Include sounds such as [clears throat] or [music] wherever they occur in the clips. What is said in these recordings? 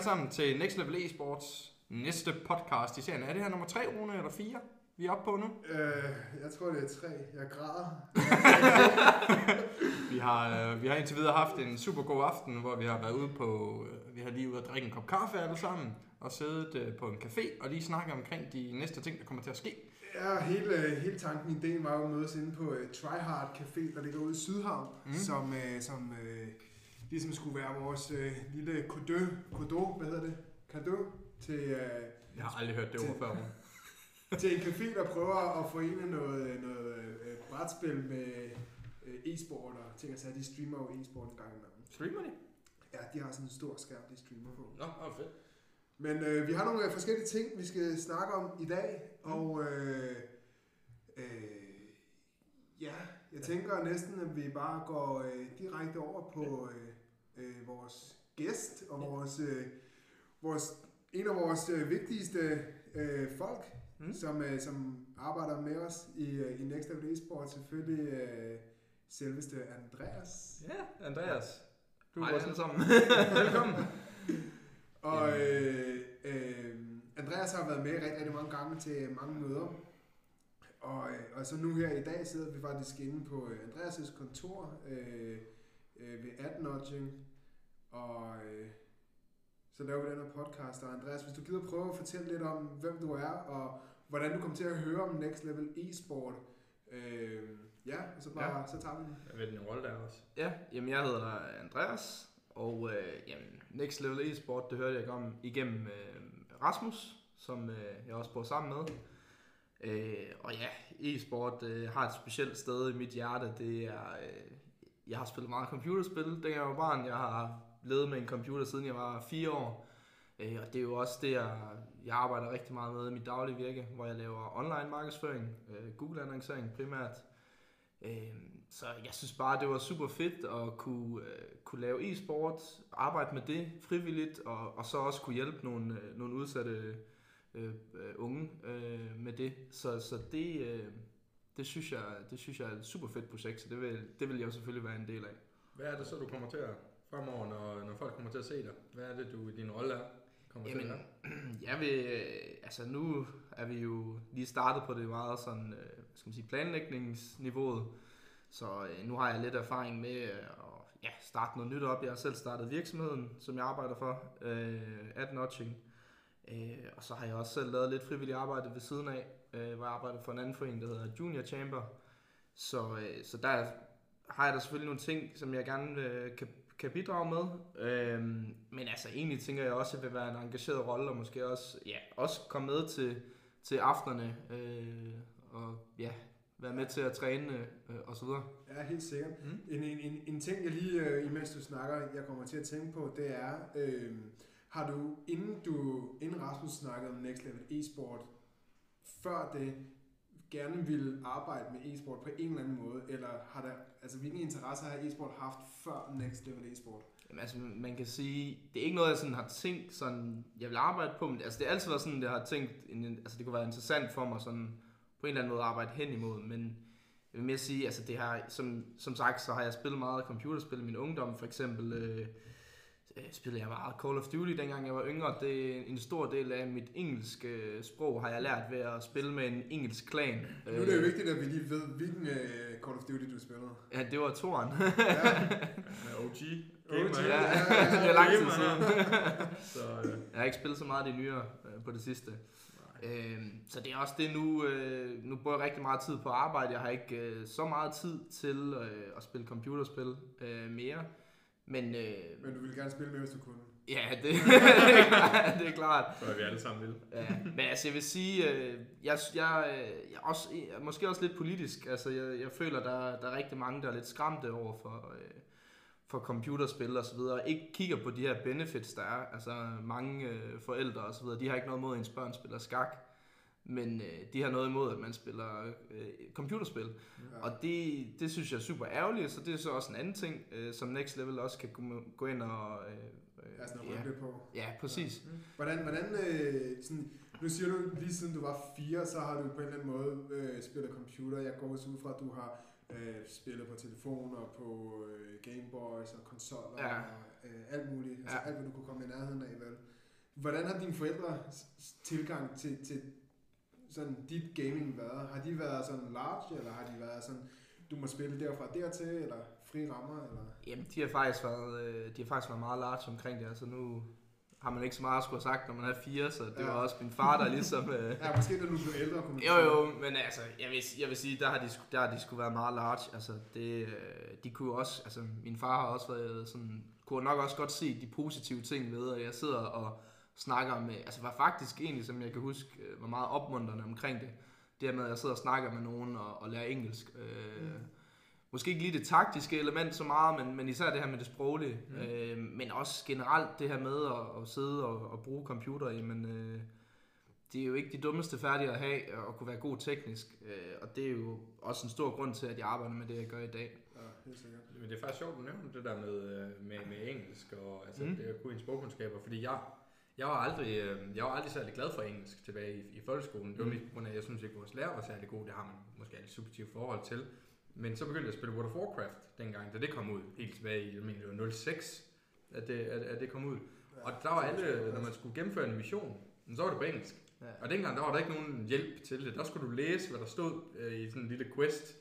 alle sammen til Next Level Esports næste podcast i serien. Er det her nummer 3, Rune, eller 4, vi er oppe på nu? Øh, jeg tror, det er tre. Jeg græder. [laughs] Vi har, øh, vi har indtil videre haft en super god aften, hvor vi har været ude på, øh, vi har lige ude at drikke en kop kaffe alle sammen, og siddet øh, på en café og lige snakket omkring de næste ting, der kommer til at ske. Ja, hele, hele tanken, ideen var jo at mødes inde på uh, Tryhard Café, der ligger ude i Sydhavn, Mm. som, uh, som uh, ligesom skulle være vores uh, lille kodø, kodo, hvad hedder det? Kado til, uh, Jeg har aldrig hørt det ord før. [laughs] Til en café, der prøver at forene noget, noget uh, brætspil med uh, e-sport og ting og sager. De streamer jo e-sport en gang imellem. Streamer de? Ja, de har sådan en stor skærm, de streamer på. Nå, oh, fedt. Men øh, vi har nogle øh, forskellige ting, vi skal snakke om i dag, Mm. og øh, øh, ja, jeg tænker næsten, at vi bare går øh, direkte over på øh, øh, vores gæst og vores, øh, vores en af vores øh, vigtigste øh, folk, Mm. som, øh, som arbejder med os i, øh, i Next Level Esport, selvfølgelig øh, selveste Andreas. Ja, Andreas. Du er alle sammen. [laughs] Velkommen. Og øh, øh, Andreas har været med rigtig, rigtig mange gange til mange møder. Og, øh, og så nu her i dag sidder vi faktisk inde på øh, Andreas' kontor øh, øh, ved AdNudging. Og øh, så laver vi den her podcast. Og Andreas, hvis du gider prøve at fortælle lidt om, hvem du er, og hvordan du kom til at høre om Next Level e-sport. Øh, ja, og så bare, ja. så tager vi den. Jeg ved, din rolle der også. Ja, jamen jeg hedder Andreas, og øh, jamen, Next Level Esport, det hørte jeg om igennem øh, Rasmus, som øh, jeg også bor sammen med. Øh, og ja, e-sport øh, har et specielt sted i mit hjerte. Det er, øh, jeg har spillet meget computerspil, da jeg var barn. Jeg har levet med en computer, siden jeg var fire år. Øh, og det er jo også det, jeg, jeg arbejder rigtig meget med i mit daglige virke, hvor jeg laver online markedsføring, øh, Google-annoncering primært. Øh, så jeg synes bare, det var super fedt at kunne, øh, kunne lave e-sport, arbejde med det frivilligt, og, og så også kunne hjælpe nogle, øh, nogle udsatte øh, øh, unge øh, med det. Så, så det, øh, det, synes jeg, det synes jeg er et super fedt projekt, så det vil, det vil jeg jo selvfølgelig være en del af. Hvad er det så, du kommer til at fremover, når, når folk kommer til at se dig? Hvad er det, du i din rolle er? Kommer til Jamen, at [clears throat] gøre? jeg vil, altså nu er vi jo lige startet på det meget sådan, øh, skal man sige, planlægningsniveauet, så øh, nu har jeg lidt erfaring med at ja, starte noget nyt op. Jeg har selv startet virksomheden, som jeg arbejder for, øh, AdNotching, øh, og så har jeg også selv lavet lidt frivilligt arbejde ved siden af, øh, hvor jeg arbejder for en anden forening, der hedder Junior Chamber, så, øh, så der har jeg da selvfølgelig nogle ting, som jeg gerne øh, kan, kan bidrage med. Øhm, men altså egentlig tænker jeg også, at det vil være en engageret rolle, og måske også, ja, også komme med til, til aftenerne, øh, og ja, være med til at træne øh, og så videre. Ja, helt sikkert. Mm. En, en, en, en ting, jeg lige, øh, imens du snakker, jeg kommer til at tænke på, det er, øh, har du, inden du, inden Rasmus snakkede om Next Level e-sport, før det, gerne ville arbejde med e-sport på en eller anden måde, eller har der, altså hvilken interesse har e-sport haft før Next Level e-sport? Jamen, altså, man kan sige, det er ikke noget, jeg sådan har tænkt, sådan, jeg vil arbejde på, men altså, det har altid været sådan, jeg har tænkt, altså, det kunne være interessant for mig sådan, på en eller anden måde at arbejde hen imod, men jeg vil mere sige, altså det har, som, som sagt, så har jeg spillet meget computerspil i min ungdom, for eksempel øh, spillede jeg meget Call of Duty, dengang jeg var yngre, det er en stor del af mit engelske øh, sprog, har jeg lært ved at spille med en engelsk klan. Nu er det jo vigtigt, at vi lige ved, hvilken øh, Call of Duty du spillede. Ja, det var toren. Ja, OG. Gamer, OG, ja, ja, ja, ja. [laughs] det er lang tid siden. [laughs] Så, øh, Jeg har ikke spillet så meget af de nyere øh, på det sidste. Øhm, så det er også det nu, øh, nu bruger jeg rigtig meget tid på arbejde. Jeg har ikke øh, så meget tid til øh, at spille computerspil øh, mere. Men øh, Men du ville gerne spille med, hvis du kunne. ja, det, [laughs] det, er klart, det er klart. er vi alle sammen vil. Ja, men altså jeg vil sige, øh, jeg, jeg, øh, jeg også, jeg måske også lidt politisk. Altså jeg, jeg føler, der, der er rigtig mange, der er lidt skræmte over for, øh, for computerspil og så videre, og ikke kigger på de her benefits, der er. Altså mange øh, forældre og så videre, de har ikke noget imod, at ens børn spiller skak. Men øh, de har noget imod, at man spiller øh, computerspil. Ja. Og det, det synes jeg er super ærgerligt, så det er så også en anden ting, øh, som Next Level også kan gå, gå ind og... Øh, øh, Altså, ja, ja. på. ja, præcis. Hvordan, hvordan øh, sådan, nu siger du, lige siden du var fire, så har du på en eller anden måde øh, spillet computer. Jeg går også ud fra, at du har øh, spillet på telefoner, på øh, Gameboys og konsoller Ja. og øh, alt muligt. Altså Ja. alt, hvad du kunne komme i nærheden af, vel? Hvordan har dine forældre tilgang til, til sådan dit gaming været? Har de været sådan large, eller har de været sådan, du må spille derfra dertil, eller fri rammer, eller? Jamen, de har faktisk været, øh, de har faktisk været meget large omkring det. Altså nu har man ikke så meget at skulle have sagt, når man er fire, så det Ja. var også min far, der ligesom... Øh, Ja, måske da du blev ældre, kunne Jo jo, men altså, jeg vil, jeg vil sige, der har de, sgu- der har de skulle være meget large. Altså, det, øh, de kunne også, altså, min far har også været sådan, kunne nok også godt se de positive ting ved, at jeg sidder og snakker med, altså var faktisk egentlig, som jeg kan huske, øh, var meget opmuntrende omkring det. Det her med, at jeg sidder og snakker med nogen og, og lærer engelsk. Øh, Mm. Måske ikke lige det taktiske element så meget, men, men især det her med det sproglige. Mm. Øh, men også generelt det her med at, at sidde og, og bruge computer, jamen, øh, det er jo ikke de dummeste færdige at have og kunne være god teknisk. Øh, og det er jo også en stor grund til, at jeg arbejder med det, jeg gør i dag. Ja, helt sikkert. Men det er faktisk sjovt, at du nævner det der med, øh, med, med engelsk og altså, Mm. det at kunne en sprogkundskaber, fordi jeg, jeg var aldrig, øh, jeg var aldrig særlig glad for engelsk tilbage i, i folkeskolen. Det var Mm. mest på grund af, at jeg synes ikke, vores lærer var særlig god. Det har man måske et subjektivt forhold til. Men så begyndte jeg at spille World of Warcraft dengang, da det kom ud, helt tilbage i, jeg mener, det var 06, at det, at, at det kom ud. Og der var alle, når man skulle gennemføre en mission, så var det på engelsk. Ja. Og dengang, der var der ikke nogen hjælp til det. Der skulle du læse, hvad der stod øh, i sådan en lille quest.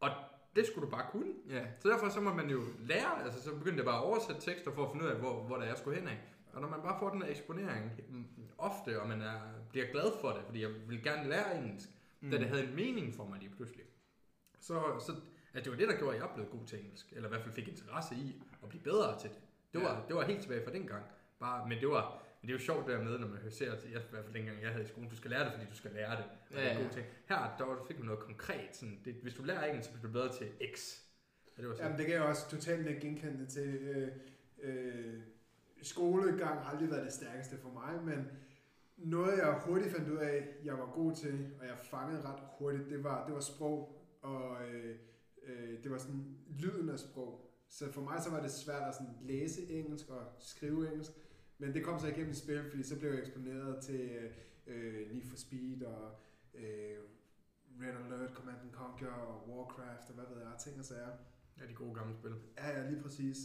Og det skulle du bare kunne. Ja. Så derfor så må man jo lære, altså så begyndte jeg bare at oversætte tekster for at finde ud af, hvor, hvor der jeg skulle hen af. Og når man bare får den her eksponering ofte, og man er, bliver glad for det, fordi jeg vil gerne lære engelsk, mm. da det havde en mening for mig lige pludselig. Så, så at det var det, der gjorde, at jeg blev god til engelsk, eller i hvert fald fik interesse i at blive bedre til det. Det var, Ja. det var helt tilbage fra dengang. Bare, men det var, men det er jo sjovt dermed, når man ser, at jeg, i hvert fald dengang jeg havde i skolen, du skal lære det, fordi du skal lære det. Og det er Ja, en ja. god ting. Her, der var- fik man noget konkret. Sådan, det, hvis du lærer engelsk, så bliver du bedre til X. Og det var sådan, Jamen, det kan jeg også totalt ikke genkende til. Øh, øh, skolegang har aldrig været det stærkeste for mig, men noget jeg hurtigt fandt ud af, jeg var god til, og jeg fangede ret hurtigt, det var, det var sprog, og øh, øh, det var sådan lyden af sprog. Så for mig så var det svært at sådan læse engelsk og skrive engelsk, men det kom så igennem spil, fordi så blev jeg eksponeret til øh, Need for Speed og øh, Red Alert, Command and Conquer og Warcraft og hvad ved jeg, ting og sager. ja, de gode gamle spil. Ja, ja, lige præcis.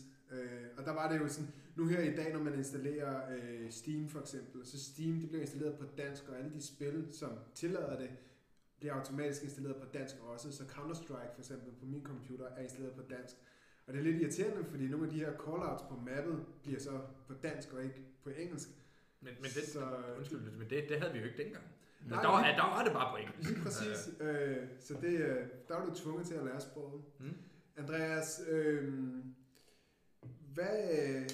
Og der var det jo sådan, nu her i dag, når man installerer øh, Steam for eksempel, så Steam det bliver installeret på dansk, og alle de spil, som tillader det, bliver automatisk installeret på dansk også. Så Counter-Strike for eksempel på min computer er installeret på dansk. Og det er lidt irriterende, fordi nogle af de her callouts på mappet bliver så på dansk og ikke på engelsk. Men, men det, Så- undskyld, men det, det havde vi jo ikke dengang. Men Nej, der, var, der var det bare på engelsk. Lige præcis. Øh, så det, øh, der er du tvunget til at lære sproget. Mm. Andreas, øh, hvad, øh,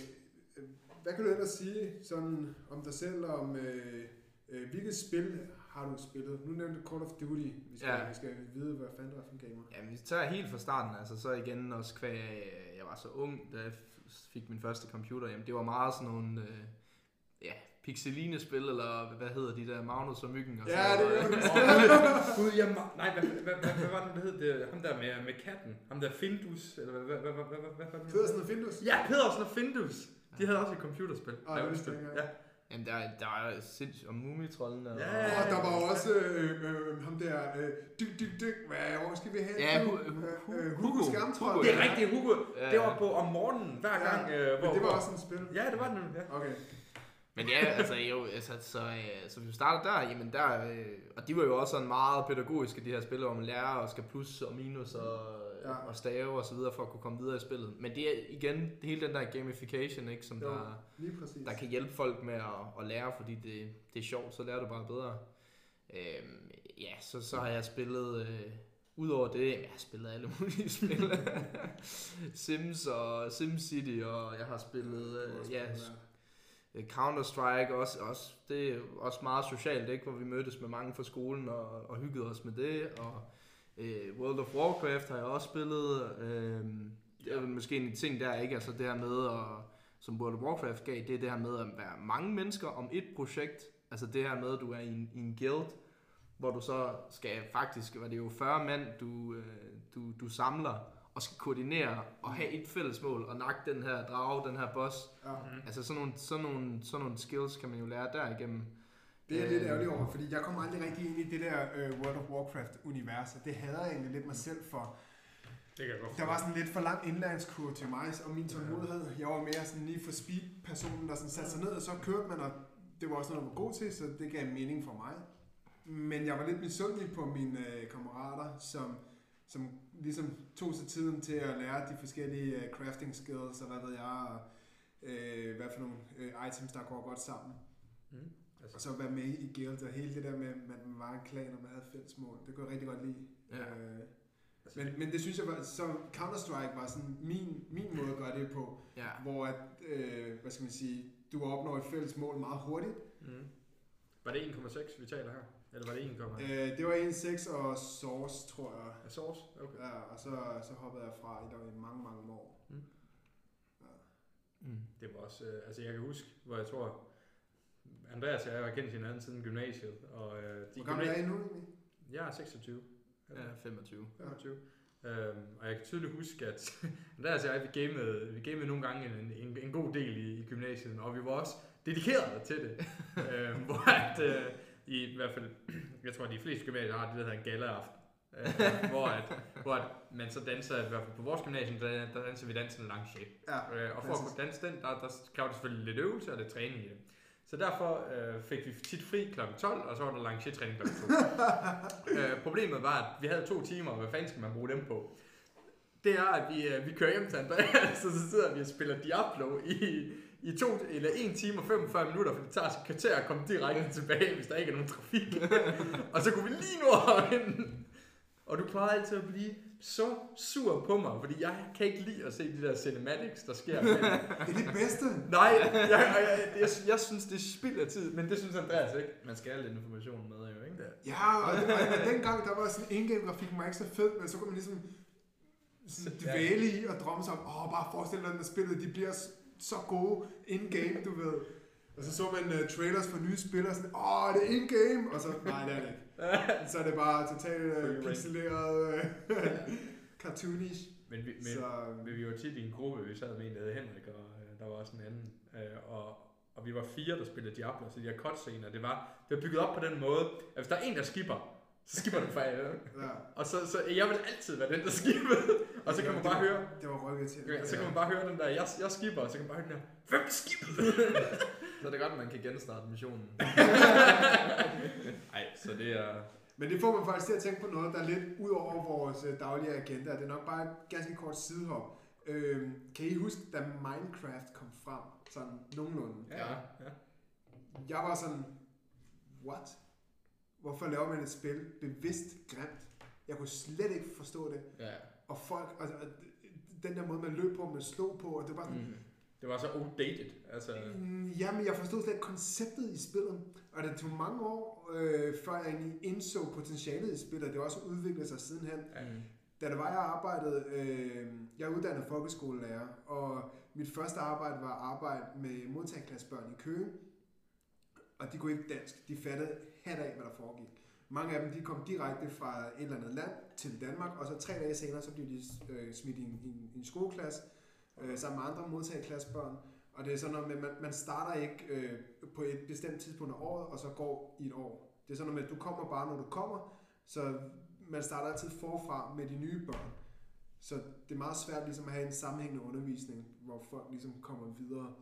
hvad kan du ellers sige sådan om dig selv, om øh, øh, hvilket spil har du spillet? Nu nævnte du Call of Duty. Vi skal, Ja. vi skal vide, hvad fanden du er for en gamer. Jamen, vi tager helt fra starten, altså så igen også kvæg, af, jeg var så ung, da jeg fik min første computer, jamen det var meget sådan nogle, øh, ja, pixeline-spil, eller hvad hedder de der, Magnus og Myggen og Ja, sådan det noget. er [laughs] Gud, jeg nej, hvad, hvad, hvad, hvad, var det, det hed? Det, ham der med, med katten. Ham der Findus, eller hvad, hvad, hvad, hvad, hvad, hvad, hvad, hvad Pedersen og Findus. Ja, Pedersen og Findus. De havde også et computerspil. Ej, Ja, det vidste jeg ja. Jamen der, er- der er sindssygt, og Mumitrollen og... Ja, Og der var også øh, øh, ham der, øh, dyk, dyk, dyk, hvad, hvor skal vi hen? Ja? Hu- Hu- Øh, øh, Hugo. Hugo Skamtrold. Det er rigtigt, Hugo. Ja, Det var på om morgenen, hver Ja, gang. øh, hvor, Men det var også et spil. Ja, det var den. Ja. Okay. Men ja, altså, jo, altså så, øh, så vi starter der, jamen der, øh, og de var jo også sådan meget pædagogiske, de her spil, hvor man lærer og skal plus og minus og, Ja. og stave og så videre for at kunne komme videre i spillet. Men det er igen hele den der gamification, ikke, som Jo. der, der kan hjælpe folk med at, at lære, fordi det, det er sjovt, så lærer du bare bedre. Øhm, ja, så, så har jeg spillet, øh, udover det, jeg har spillet alle mulige [laughs] spil. [laughs] Sims og SimCity, og jeg har spillet, øh, ja, Øh, Øh, Counter-Strike også, også, det er også meget socialt, ikke? hvor vi mødtes med mange fra skolen og, og hyggede os med det. Og øh, World of Warcraft har jeg også spillet. Øh, det er måske en ting der, ikke? Altså det her med, at, som World of Warcraft gav, det er det her med at være mange mennesker om et projekt. Altså det her med, at du er i en, i en guild, hvor du så skal faktisk, hvad det er jo 40 mand, du, øh, du, du samler og skal koordinere og have et fælles mål og nakke den her drage, den her boss. Ja. Mm. Altså sådan nogle, sådan, nogle, sådan nogle skills kan man jo lære derigennem. Det er jeg lidt Øh, ærgerlig over, fordi jeg kommer aldrig rigtig ind i det der øh, World of Warcraft-univers, og det hader jeg egentlig lidt mig selv for. Det kan jeg godt Der var sådan lidt for lang indlæringskurve til mig og min tålmodighed. Jeg var mere sådan lige for speed-personen, der sådan satte sig ned, og så kørte man, og det var også noget, jeg var god til, så det gav mening for mig. Men jeg var lidt misundelig på mine øh, kammerater, som, som ligesom tog sig tiden til at lære de forskellige øh, crafting skills, og hvad ved jeg, og øh, hvad for nogle øh, items, der går godt sammen. Mm. Og Altså, så være med i guild, og hele det der med, at man var en klan, og man havde fælles mål. Det kunne jeg rigtig godt lide. Ja. Øh, altså, men, men det synes jeg var, så Counter-Strike var sådan min, min måde at gøre det på, Ja. hvor at, øh, hvad skal man sige, du opnår et fælles mål meget hurtigt. mm. Var det 1,6, vi taler her? Eller var det 1,6? Øh, det var 1.6 og Source, tror jeg. Uh, source? Okay. Ja, og så, så hoppede jeg fra i, der i mange, mange år. Mm. Det var også, øh, altså jeg kan huske, hvor jeg tror, Andreas og jeg har kendt hinanden siden gymnasiet. Og, øh, de Hvor gammel er I nu egentlig? Jeg er 26. Ja, 25. 25. Øhm, og jeg kan tydeligt huske, at [laughs] Andreas og jeg, vi gamede, vi gamede nogle gange en, en, en god del i, i gymnasiet, og vi var også dedikerede til det. [laughs] øhm, hvor at, øh, i, i hvert fald, jeg tror, at de fleste gymnasier har det, der hedder en gala-aften. Øh, hvor, at, hvor at man så danser, i hvert fald på vores gymnasium, der, der danser vi dansen lancé. Ja, Øh, og for at kunne danse den, der, der kræver det selvfølgelig lidt øvelse og lidt træning i det. Så derfor øh, fik vi tit fri kl. 12, og så var der lancé-træning kl. 2. [laughs] øh, problemet var, at vi havde to timer, og hvad fanden skal man bruge dem på? Det er, at vi, øh, vi kører hjem til Andreas, [laughs] og så sidder vi og spiller Diablo i, i to, eller 1 time og 45 minutter, for det tager et kvarter at komme direkte tilbage, hvis der ikke er nogen trafik. [laughs] og så kunne vi lige nå at vinde. Og du plejer altid at blive så sur på mig, fordi jeg kan ikke lide at se de der cinematics, der sker. [laughs] det er det bedste. Nej, jeg, jeg, jeg, jeg, jeg synes, det er spild af tid, men det synes Andreas ikke. Man skal have lidt information med, jo, ikke? Ja, og, og, og dengang der var sådan en game grafik var ikke så fed, men så kunne man ligesom sådan dvæle i og drømme sig om, åh, bare forestil dig, når spillet, de bliver så gode in-game, du ved. Og så så man uh, trailers for nye spil, og sådan, åh, det er in-game, og så, nej, det er det ikke. Så er det bare totalt uh, pixeleret, uh, [laughs] cartoonish. Men vi, men, Så, men vi var tit i en gruppe, vi sad med en, der hed Henrik, og øh, der var også en anden. Øh, og, og vi var fire, der spillede Diablo, så de her cutscener, det var, det var bygget op på den måde, at hvis der er en, der skipper, så skipper den for alle. ja. Og så, så jeg vil altid være den, der skippede. Og så kan man bare høre, Det var rykket til. ja, så kan man bare høre den der, jeg, jeg skipper, og så kan man bare høre den der, hvem skippede? [laughs] Så er det godt, at man kan genstarte missionen. [laughs] Nej, så det er... Men det får man faktisk til at tænke på noget, der er lidt ud over vores øh, daglige agenda. Det er nok bare et ganske kort sidehop. Øhm, kan I huske, da Minecraft kom frem? Sådan nogenlunde. Ja, ja. Jeg var sådan, what? Hvorfor laver man et spil bevidst grimt? Jeg kunne slet ikke forstå det. Ja. Og folk, og, og den der måde, man løb på, man slog på, og det var sådan, Mm. Det var så outdated. Altså, Mm, Jamen, jeg forstod slet ikke konceptet i spillet, og det tog mange år, øh, før jeg egentlig indså potentialet i spillet, det har også udviklet sig sidenhen. Mm. Da det var, jeg arbejdede, øh, jeg er uddannet folkeskolelærer, og mit første arbejde var at arbejde med modtageklassebørn i Køge, og de kunne ikke dansk. De fattede hat af, hvad der foregik. Mange af dem, de kom direkte fra et eller andet land til Danmark, og så tre dage senere, så blev de øh, smidt i en, i en, i en skoleklasse, øh, sammen med andre modtagerklassebørn. Og det er sådan noget med, at man, man starter ikke øh, på et bestemt tidspunkt af året, og så går i et år. Det er sådan noget med, at du kommer bare, når du kommer, så man starter altid forfra med de nye børn. Så det er meget svært ligesom at have en sammenhængende undervisning, hvor folk ligesom kommer videre.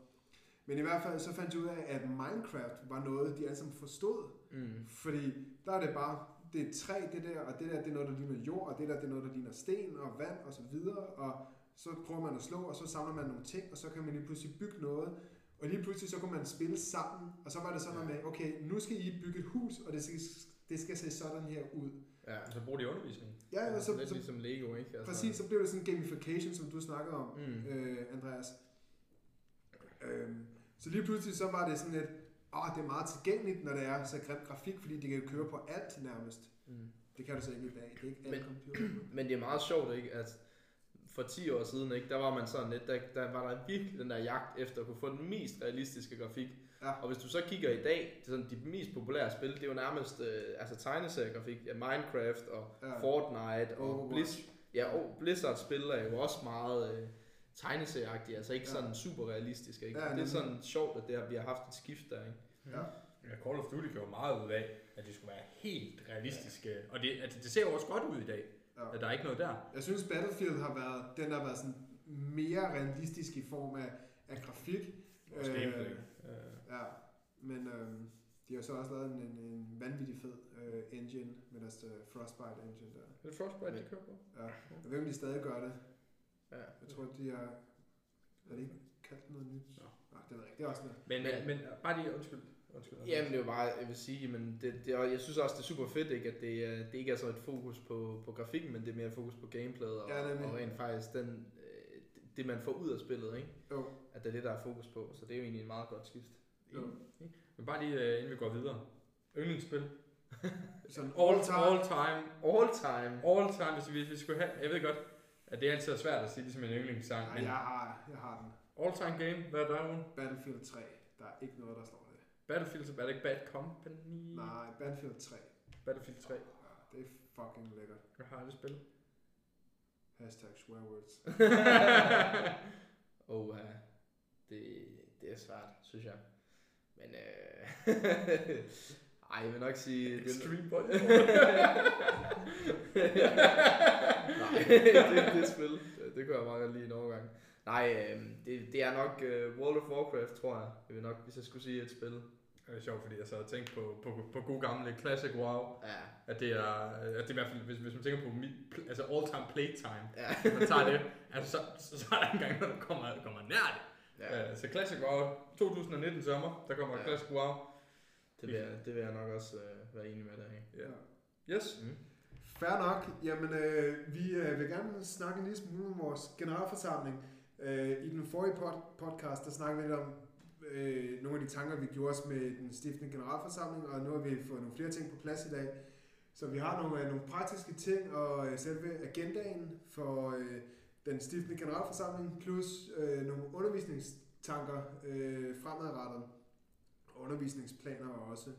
Men i hvert fald så fandt jeg ud af, at Minecraft var noget, de alle sammen forstod. Mm. Fordi der er det bare, det er træ, det der, og det der, det er noget, der ligner jord, og det der, det er noget, der ligner sten og vand og så videre, og så prøver man at slå, og så samler man nogle ting, og så kan man lige pludselig bygge noget, og lige pludselig så kunne man spille sammen, og så var det sådan noget med, okay, nu skal I bygge et hus, og det skal, det skal se sådan her ud. Ja. så bruger de undervisning. Ja, ja, så, Lidt så, ligesom Lego, ikke? Altså, præcis, så blev det sådan en gamification, som du snakkede om, Mm. øh, Andreas. Øhm, så lige pludselig så var det sådan lidt, åh, det er meget tilgængeligt, når det er så grim grafik, fordi det kan jo køre på alt nærmest. Mm. Det kan du så ikke i dag. Det er ikke alle Men- computer. [clears throat] Men det er meget sjovt, ikke? At for 10 år siden, ikke, der var man sådan lidt, der, der var der virkelig den der jagt efter at kunne få den mest realistiske grafik. Ja. Og hvis du så kigger i dag, det er sådan, de mest populære spil, det er jo nærmest øh, altså tegneseriegrafik, ja, Minecraft og Ja. Fortnite og Overwatch. Blizz, ja, og Blizzard spil er jo også meget øh, tegneserieagtige, altså ikke Ja. sådan super realistiske. Ikke? Ja, det er sådan sjovt, at det har, vi har haft et skift der. Ikke? Ja. Ja, Call of Duty gjorde meget ud af, at det skulle være helt realistiske. Og det, altså, det ser jo også godt ud i dag. Ja. Ja. Der er ikke noget der. Jeg synes Battlefield har været, den har været sådan mere realistisk i form af, af grafik. Også Øh, gameplay. Øh, Ja, men øh, de har så også lavet en, en, en vanvittig fed øh, engine med deres øh, Frostbite engine der. er det Frostbite, de kører på? Ja. Jeg ved om de stadig gør det. Ja. Jeg tror, de har... Er det ikke kaldt noget nyt? Nå. Nej, det ved jeg ikke. Det er også noget. Men, Men- men, men bare lige, undskyld. Undskyld Jamen det er jo bare, jeg vil sige, men det, det er, jeg synes også, det er super fedt, ikke, at det, det ikke er så et fokus på, på grafikken, men det er mere fokus på gameplayet og, Ja, nemlig. og rent faktisk den, øh, det, man får ud af spillet, ikke? Jo. at det er det, der er fokus på. Så det er jo egentlig en meget godt skift. Jo. Men bare lige, øh, inden vi går videre. Yndlingsspil. [laughs] Sådan All, time. all time. All time. All time, hvis vi, hvis vi skulle have... Jeg ved godt, at det er altid svært at sige, ligesom en yndlingssang. Nej, Men jeg har, jeg har den. all time game, hvad er der, Rune? Battlefield 3. Der er ikke noget, der det. Battlefield, så er det ikke Bad Company? Nej, Battlefield 3. Battlefield 3. Ja, det er fucking lækkert. Jeg har aldrig spillet. Hashtag swear words. [laughs] Og uh, det, det er svært, synes jeg. Men øh, [laughs] ej, jeg vil nok sige... det- Extreme Boy. [laughs] Nej, det, det spil, det, det kunne jeg meget godt lide en overgang. Nej, øh, det, det er nok øh, World of Warcraft, tror jeg. Det vil nok, hvis jeg skulle sige et spil. Det er sjovt, fordi jeg sad og tænkte på, på, på god gamle Classic WoW. Ja, At det er, at det er i hvert fald, hvis, hvis man tænker på pl- altså all time playtime. ja, man tager det, altså så, så, så er der engang, når der kommer, kommer nær det. ja. Uh, så Classic WoW 2019 sommer, der kommer Ja. ja. Classic WoW. Det, vil jeg, det vil jeg nok også øh, være enig med dig i. Ja. Yes. Mm. Fair nok. Jamen, øh, vi øh, vil gerne snakke en lille smule om vores generalforsamling. Øh, I den forrige pod- podcast, der snakkede vi lidt om øh, nogle af de tanker, vi gjorde os med den stiftende generalforsamling, og nu har vi fået nogle flere ting på plads i dag. Så vi har nogle, øh, nogle praktiske ting, og øh, selve agendaen for øh, den stiftende generalforsamling, plus øh, nogle undervisningstanker øh, fremadrettet, og undervisningsplaner også.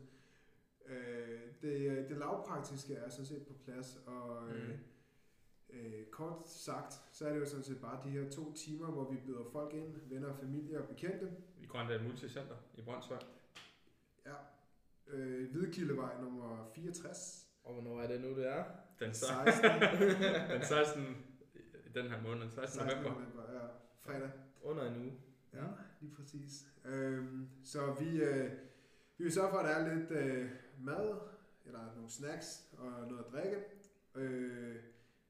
Øh, det, øh, det lavpraktiske er sådan set på plads, og øh, mm øh, kort sagt, så er det jo sådan set bare de her to timer, hvor vi byder folk ind, venner, familie og bekendte. I Grønland Multicenter i Brøndshøj. Ja. Øh, Hvidkildevej nummer 64. Og hvornår er det nu, det er? Den, så, 16. den 16. [laughs] i den her måned, 16. 16. november. november. Ja, fredag. Under en uge. Ja, lige præcis. Øhm, så vi, øh, vi vil sørge for, at der er lidt øh, mad, eller nogle snacks og noget at drikke. Øh,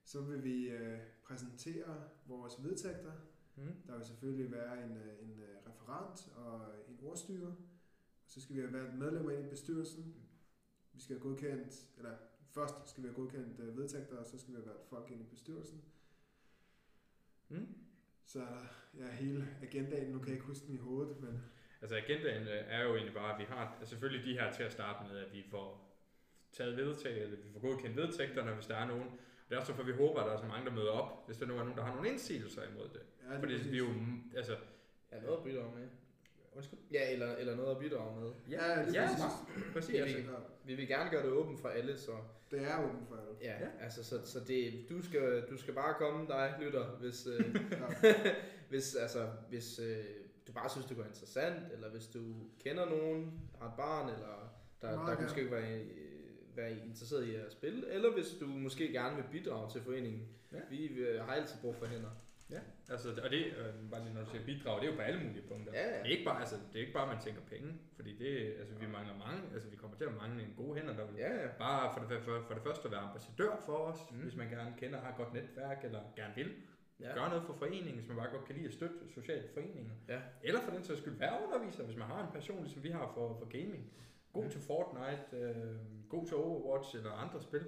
så vil vi øh, præsentere vores vedtægter. Mm. Der vil selvfølgelig være en, øh, en øh, referent og en ordstyrer. Og så skal vi have valgt medlemmer i bestyrelsen. Vi skal have godkendt, eller først skal vi have godkendt øh, vedtægter, og så skal vi have valgt folk ind i bestyrelsen. Mm. Så er ja, hele agendaen, nu kan jeg ikke huske den i hovedet, men Altså agendaen øh, er jo egentlig bare, at vi har altså selvfølgelig de her til at starte med, at vi får taget vedtægt, eller vi får godkendt vedtægterne, hvis der er nogen. Det er også derfor, vi håber, at der er så mange, der møder op, hvis der nu er nogen, der har nogle indsigelser imod det. ja, Fordi præcis. vi er jo, altså, Ja, noget at bidrage med. undskyld. Ja, eller, eller noget at bidrage med. Ja, lige ja, præcis. præcis. Ja, Altså, vi- Vi vil gerne gøre det åbent for alle, så det er åbent for alle. ja, Ja. altså så, så det, du skal du skal bare komme dig lytter, hvis øh, [laughs] hvis altså hvis øh, du bare synes det går interessant eller hvis du kender nogen, har et barn eller der, Meget der gerne. måske være være interesseret i at spille eller hvis du måske gerne vil bidrage til foreningen. Ja. Vi øh, har altid brug for hænder. Ja, altså, og det, øh, bare lige når du siger bidrag, det er jo på alle mulige punkter. Ja, ja. Det er ikke bare, altså, det er ikke bare, at man tænker penge, fordi det, altså, vi mangler mange, altså, vi kommer til at mangle en gode hænder, der vil Ja, ja. bare for det, for, for det første være ambassadør for os, Mm. mm. hvis man gerne kender, har et godt netværk, eller gerne vil Ja. gøre noget for foreningen, hvis man bare godt kan lide at støtte sociale foreninger. Ja. Eller for den sags skyld være underviser, hvis man har en passion, ligesom vi har for, for gaming. God Mm. til Fortnite, øh, god til Overwatch eller andre spil.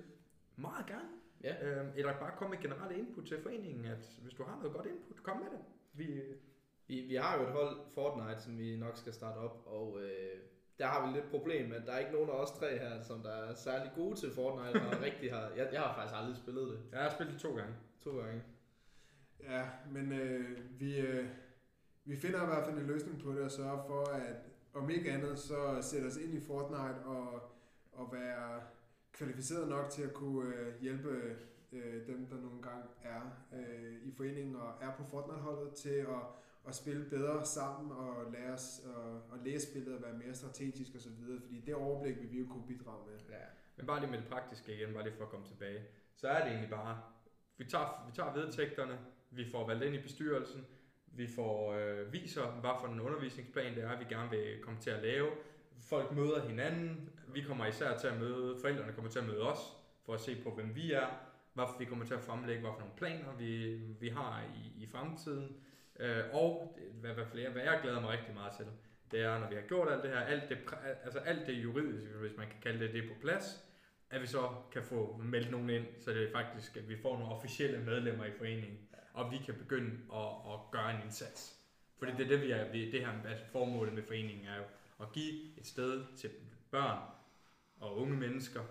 Meget gerne. Ja. Øh, eller bare komme med generelle input til foreningen, at hvis du har noget godt input, kom med det. Vi, Vi, vi har jo et hold Fortnite, som vi nok skal starte op, og øh, der har vi lidt problem, at der er ikke nogen af os tre her, som der er særlig gode til Fortnite, og [laughs] rigtig har... Jeg, jeg har faktisk aldrig spillet det jeg har spillet det to gange. to gange. Ja, men øh, vi, øh, vi finder i hvert fald en løsning på det og sørger for, at om ikke andet, så sætte os ind i Fortnite og, og være kvalificeret nok til at kunne øh, hjælpe øh, dem, der nogle gange er øh, i foreningen og er på Fortnite-holdet til at, at spille bedre sammen og lære os at, at læse spillet og være mere strategisk osv., fordi det overblik vil vi jo kunne bidrage med. Ja. Men bare lige med det praktiske igen, bare lige for at komme tilbage. Så er det egentlig bare, vi tager, vi tager vedtægterne, vi får valgt ind i bestyrelsen, vi får øh, viser, hvad for en undervisningsplan det er, vi gerne vil komme til at lave. Folk møder hinanden, vi kommer især til at møde, forældrene kommer til at møde os, for at se på, hvem vi er, hvad vi kommer til at fremlægge, hvad for nogle planer vi, vi har i, i fremtiden. Øh, og hvad, hvad, flere, hvad jeg glæder mig rigtig meget til, det er, når vi har gjort alt det her, alt det, altså alt det juridiske, hvis man kan kalde det det, på plads, at vi så kan få meldt nogen ind, så det er faktisk, at vi får nogle officielle medlemmer i foreningen, og vi kan begynde at, at gøre en indsats. Fordi det er det, vi er, vi, det her altså formålet med foreningen er jo at give et sted til børn og unge mennesker,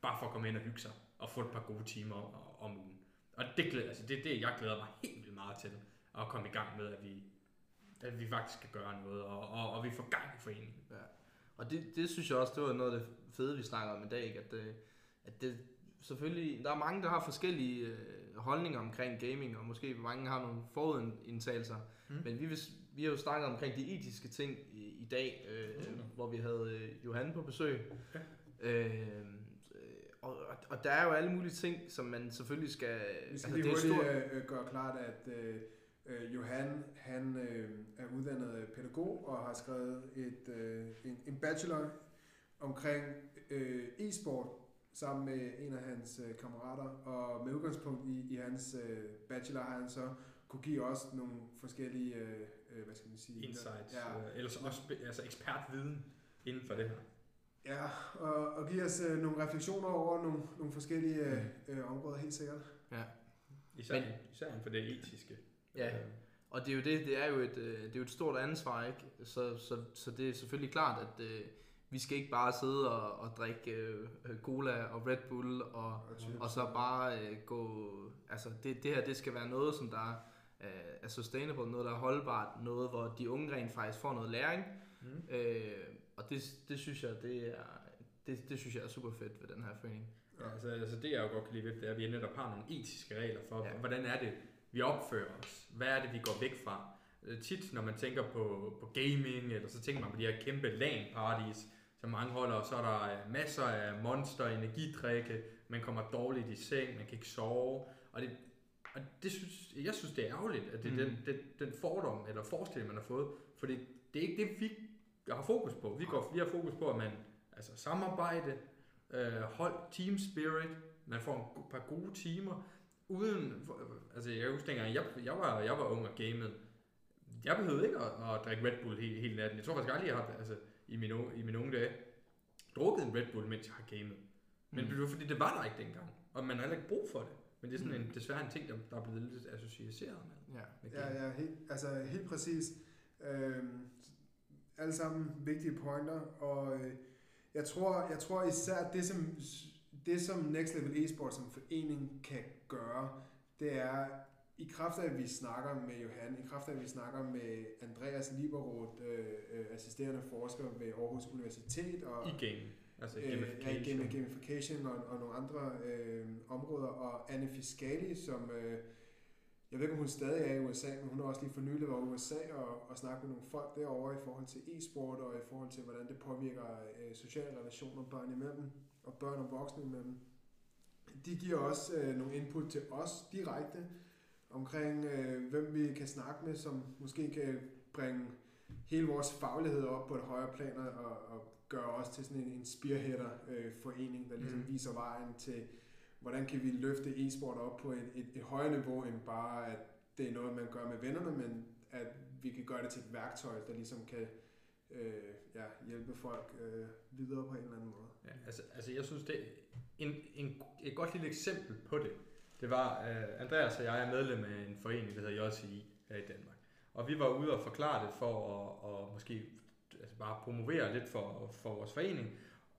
bare for at komme ind og hygge sig, og få et par gode timer om- ugen. Og det, glæder, altså det er det, jeg glæder mig helt vildt meget til, at komme i gang med, at vi, at vi faktisk skal gøre noget, og, og, og vi får gang i foreningen. Og det, det synes jeg også, det var noget af det fede, vi snakker om i dag, ikke? At, øh, at det selvfølgelig, der er mange, der har forskellige øh, holdninger omkring gaming, og måske mange har nogle forudindtagelser, Mm. men vi, vi har jo snakket omkring de etiske ting i, i dag, øh, Mm. hvor vi havde øh, Johan på besøg. Ja. Øh, og, og, der er jo alle mulige ting, som man selvfølgelig skal... Vi skal altså, lige det hurtigt stort- øh, øh, gøre klart, at øh, øh, Johan han øh, er uddannet pædagog og har skrevet et, øh, en, en bachelor omkring øh, e-sport sammen med en af hans øh, kammerater. Og med udgangspunkt i, i hans øh, bachelor har han så kunne give os nogle forskellige, øh, øh, hvad skal man sige? Insights, Ja, ja. ellers også altså ekspertviden inden for det her. ja og, og give os øh, nogle refleksioner over nogle, nogle forskellige øh, øh, områder, helt sikkert. Især, Men- især inden for det etiske. Ja. Øh, Og det er jo det, det er jo et, øh, det er jo et stort ansvar, ikke? Så, så, så det er selvfølgelig klart, at øh, vi skal ikke bare sidde og, og drikke øh, cola og Red Bull og, Og og så bare øh, gå... Altså det, det her, det skal være noget, som der øh, er sustainable, noget, der er holdbart, noget, hvor de unge rent faktisk får noget læring. Mm. Øh, og det, det synes jeg, det er, det, det synes jeg er super fedt ved den her forening. Ja, altså, altså det jeg jo godt kan lide ved, det er, at vi netop har nogle etiske regler for, Ja. ja. hvordan er det, vi opfører os. Hvad er det, vi går væk fra? Øh, Tit, når man tænker på, på gaming, eller så tænker man på de her kæmpe LAN-parties, som mange holder, og så er der øh, masser af monster, energidrikke, man kommer dårligt i seng, man kan ikke sove, og det, og det synes, jeg synes, det er ærgerligt, at det er Mm. den, den, den fordom, eller forestilling, man har fået, fordi det er ikke det, vi har fokus på. Vi, går, vi har fokus på, at man altså samarbejde, øh, hold, team spirit, man får en par gode timer, uden, altså jeg husker dengang, jeg, jeg, var, jeg var ung og gamede, jeg behøvede ikke at, at drikke Red Bull hele, hele natten. Jeg tror faktisk aldrig, jeg har altså, i, mine, i mine unge dage drukket en Red Bull, mens jeg har gamet. Men Mm. det var fordi, det var der ikke dengang, og man har heller ikke brug for det. Men det er sådan Mm. en, desværre en ting, der, der er blevet lidt associeret med. Ja. med Ja, ja, helt, altså helt præcis. Øhm, alle sammen vigtige pointer, og øh, jeg tror, jeg tror især det som, det som Next Level Esport som forening kan gøre, det er i kraft af, at vi snakker med Johan, i kraft af, at vi snakker med Andreas Liberoth, øh, øh, assisterende forsker ved Aarhus Universitet, og I gaming. Altså øh, ja, gamification. i game- gamification og, og nogle andre øh, områder, og Anne Fiscali, som øh, jeg ved ikke, om hun stadig er i USA, men hun har også lige for nylig været i USA og, og snakket med nogle folk derovre i forhold til e-sport og i forhold til, hvordan det påvirker øh, sociale relationer børn imellem og børn og voksne imellem. De giver også øh, nogle input til os direkte omkring, øh, hvem vi kan snakke med, som måske kan bringe hele vores faglighed op på et højere plan og, og gøre os til sådan en, en spearheader øh, forening, der ligesom mm. viser vejen til, hvordan kan vi løfte e-sport op på et, et, et højere niveau, end bare at det er noget, man gør med vennerne, men at vi kan gøre det til et værktøj, der ligesom kan øh, ja, hjælpe folk øh, videre på en eller anden måde. Ja, altså, altså jeg synes, det er en, en, et godt lille eksempel på det. Det var, uh, Andreas og jeg er medlem af en forening, der hedder JCI her i Danmark. Og vi var ude og forklare det for at, at måske altså bare promovere lidt for, for vores forening.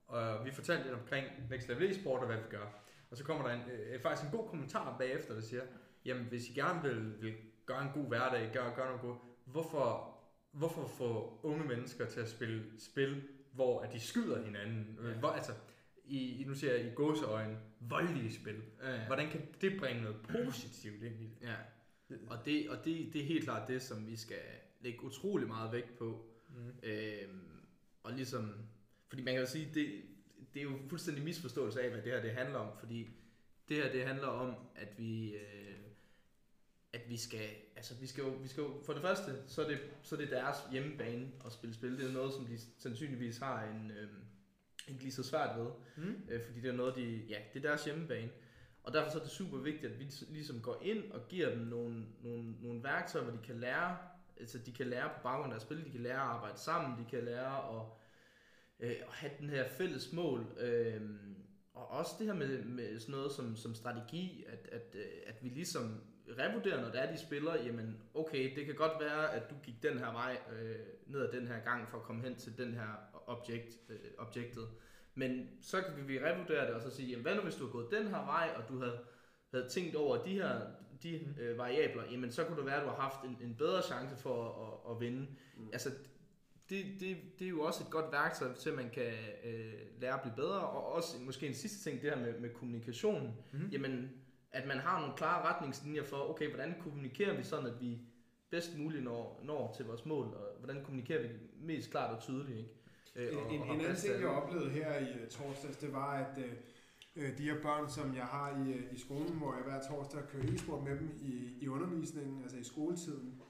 Og vi fortalte lidt omkring Next Level Sport og hvad vi gør. Og så kommer der en, øh, faktisk en god kommentar bagefter, der siger, jamen hvis I gerne vil, vil gøre en god hverdag, gøre, gøre noget godt, hvorfor, hvorfor få unge mennesker til at spille spil, hvor at de skyder hinanden? Ja. Hvor, altså, i, i- nu siger jeg i gåseøjne, voldelige spil. Ja. Hvordan kan det bringe noget positivt ind i det? Ja, og, det, og det, det er helt klart det, som vi skal lægge utrolig meget vægt på. Mm. Øhm, og ligesom, fordi man kan jo sige, det, det er jo fuldstændig misforståelse af, hvad det her det handler om, fordi det her det handler om, at vi, øh, at vi skal, altså vi skal jo, vi skal jo, for det første, så er det, så er det deres hjemmebane at spille spil. Det er noget, som de sandsynligvis har en, øh, ikke lige så svært ved, Mm. øh, fordi det er noget, de, ja, det er deres hjemmebane. Og derfor så er det super vigtigt, at vi ligesom går ind og giver dem nogle, nogle, nogle værktøjer, hvor de kan lære, altså de kan lære på baggrund af deres spil, de kan lære at arbejde sammen, de kan lære at, øh, at have den her fælles mål. Øh, og også det her med, med sådan noget som, som strategi, at, at, øh, at vi ligesom revurderer, når det er, de spiller, jamen okay, det kan godt være, at du gik den her vej øh, ned ad den her gang for at komme hen til den her objekt, øh, objektet. Men så kan vi revurdere det og så sige, jamen hvad nu hvis du har gået den her vej, og du havde, havde tænkt over de her de, øh, variabler, jamen så kunne det være, at du har haft en, en bedre chance for at, at, at vinde. Mm. Altså, det, det, det er jo også et godt værktøj til, at man kan øh, lære at blive bedre, og også måske en sidste ting, det her med, med kommunikation. Mhm. Jamen, at man har nogle klare retningslinjer for, okay, hvordan kommunikerer vi sådan, at vi bedst muligt når, når til vores mål, og hvordan kommunikerer vi mest klart og tydeligt, ikke? Øh, En, og- en, og en anden ting, jeg oplevede her i uh, torsdags, det var, at uh, de her børn, som jeg har i, uh, i skolen, hvor jeg hver torsdag kører e-sport med dem i, i undervisningen, altså i skoletiden,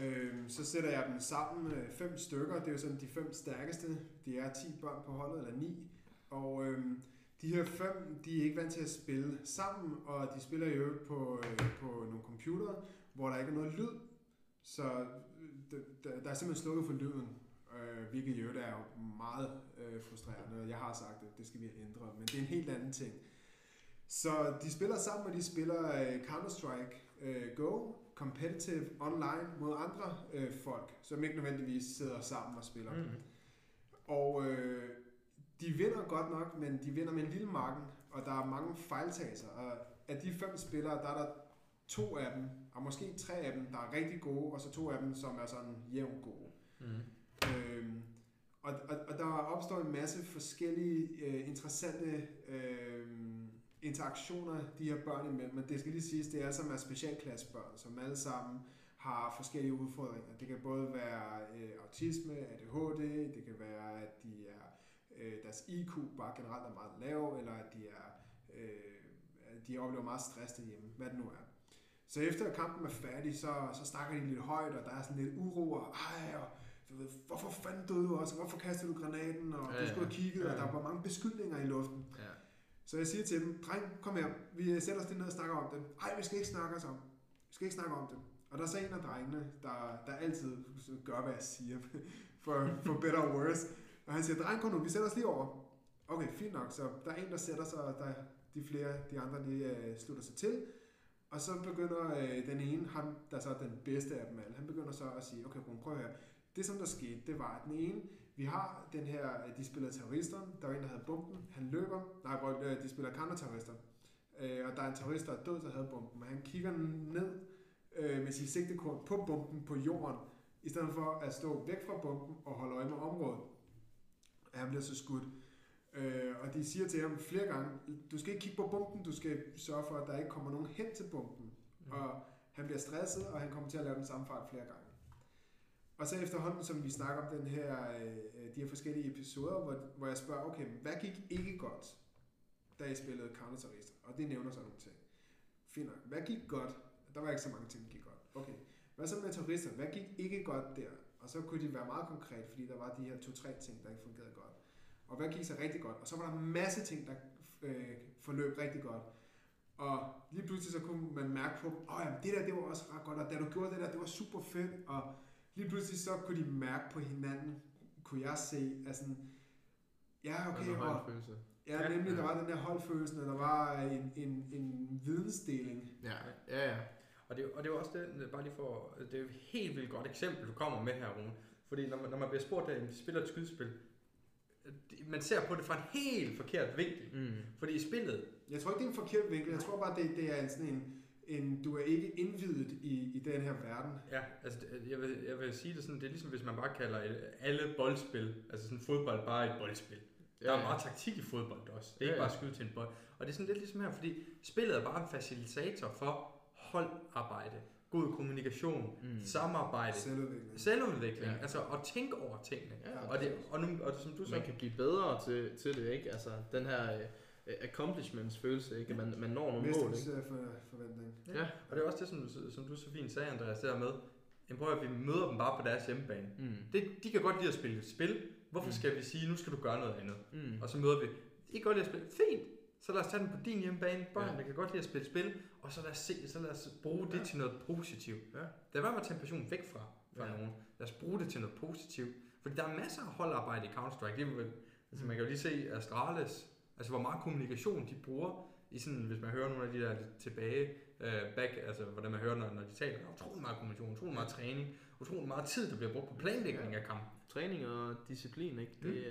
øh, så sætter jeg dem sammen, fem stykker, det er jo sådan de fem stærkeste, de er 10 børn på holdet, eller 9, og øh, de her fem, de er ikke vant til at spille sammen, og de spiller øvrigt på, øh, på nogle computere, hvor der ikke er noget lyd, så øh, der, der, der er simpelthen slukket for lyden, øh, hvilket i øvrigt er jo meget øh, frustrerende, og jeg har sagt, at det skal vi ændre, men det er en helt anden ting. Så de spiller sammen, og de spiller øh, Counter-Strike øh, Go, competitive online mod andre øh, folk, som ikke nødvendigvis sidder sammen og spiller. Mm. Og øh, de vinder godt nok, men de vinder med en lille marken, og der er mange fejltagelser. Og af de fem spillere, der er der to af dem, og måske tre af dem, der er rigtig gode, og så to af dem, som er sådan jævnt gode. Mm. Og, og, og der opstår en masse forskellige øh, interessante øh, interaktioner, de her børn imellem. Men det skal lige siges, det er altså, alle sammen er specialklassebørn, som alle sammen har forskellige udfordringer. Det kan både være øh, autisme, ADHD, det kan være, at de er, øh, deres IQ bare generelt er meget lav, eller at de er øh, de oplever meget stress derhjemme, hvad det nu er. Så efter kampen er færdig, så, så snakker de lidt højt, og der er sådan lidt uro, og ej, og du ved, hvorfor fanden døde du også, hvorfor kastede du granaten, og Ja, du skulle have kigget, og Ja. der var mange beskyldninger i luften. Ja. Så jeg siger til dem, dreng, kom her, vi sætter os lige ned og snakker om det. Ej, vi skal ikke snakke os om. Vi skal ikke snakke om det. Og der er så en af drengene, der, der altid gør, hvad jeg siger, [laughs] for, for better or worse. Og han siger, dreng, kom nu, vi sætter os lige over. Okay, fint nok. Så der er en, der sætter sig, og der, de flere, de andre, de øh, slutter sig til. Og så begynder øh, den ene, ham, der så er den bedste af dem alle, han begynder så at sige, okay, prøv at høre. Det som der skete, det var, at den ene, vi har den her, de spiller terrorister, der var en, der havde bomben, han løber, nej, øh, de spiller counter-terrorister, øh, og der er en terrorist, der er død, der havde bomben, men han kigger ned øh, med sit sigtekort på bomben på jorden, i stedet for at stå væk fra bomben og holde øje med området. Han bliver så skudt. Øh, og de siger til ham flere gange, du skal ikke kigge på bomben, du skal sørge for, at der ikke kommer nogen hen til bomben. Mm. Og han bliver stresset, og han kommer til at lave den samme fejl flere gange. Og så efterhånden, som vi snakker om den her, øh, de her forskellige episoder, hvor, hvor jeg spørger, okay, hvad gik ikke godt, da I spillede counter Og det nævner så nogle ting. Fint nok. Hvad gik godt? Der var ikke så mange ting, der gik godt. Okay. Hvad så med terrorister? Hvad gik ikke godt der? Og så kunne de være meget konkret, fordi der var de her to-tre ting, der ikke fungerede godt. Og hvad gik så rigtig godt? Og så var der en masse ting, der øh, forløb rigtig godt. Og lige pludselig så kunne man mærke på, åh jamen, det der, det var også ret godt, og da du gjorde det der, det var super fedt. Og lige pludselig så kunne de mærke på hinanden, kunne jeg se, at sådan, ja okay, Okay, og, følelse. ja, Ja, nemlig, ja. der var den der holdfølelse, og der var en, en, en vidensdeling. Ja, ja, ja. Og det, og det er jo også det, bare lige for, det er jo et helt vildt godt eksempel, du kommer med her, Rune. Fordi når man, når man bliver spurgt, at de spiller et skydespil, man ser på det fra en helt forkert vinkel. Mm. Fordi i spillet, Jeg tror ikke, det er en forkert vinkel. Jeg tror bare, det, det er en sådan en, en, du er ikke indvidet i, i den her verden. ja, altså jeg vil, jeg vil sige det sådan, det er ligesom hvis man bare kalder et- alle boldspil, altså sådan fodbold bare et boldspil. Der er meget taktik i fodbold også. Det er Ja, ikke ja. bare at skyde til en bold. Og det er sådan lidt ligesom her, fordi spillet er bare en facilitator for holdarbejde, god kommunikation, Mm. samarbejde, Selvudvikling. selvudvikling, Ja. ja. altså at tænke over tingene. Ja, Og, det, og, nu, og som du man sagde, kan blive bedre til, til det, ikke? Altså, den her øh, accomplishments følelse, ikke? At man, man når nogle mål, ikke? Mestringsforventning. Ja. Og det er også det, som, du- som du så fint sagde, Andreas, det der med, jamen prøv at vi møder dem bare på deres hjemmebane. Mm. Det, de kan godt lide at spille et spil. Hvorfor Mm. skal vi sige, nu skal du gøre noget andet? Mm. Og så møder vi, I kan godt lide at spille. Fint! Så lad os tage den på din hjemmebane. Børnene Ja. kan godt lide at spille spil. Og så lad os, se, så lad os bruge det Ja. til noget positivt. Ja. Det er være med at tage passion væk fra, fra Ja. ja. nogen. Lad os bruge det til noget positivt. Fordi der er masser af holdarbejde i Counter-Strike. Det er, vel- altså man kan jo lige se Astralis, altså hvor meget kommunikation de bruger i sådan, hvis man hører nogle af de der tilbage, uh, back, altså hvordan man hører, når, når de taler. Der er utrolig meget kommunikation, utrolig meget træning, utrolig meget tid, der bliver brugt på planlægning af kampen. Træning og disciplin, ikke? Det,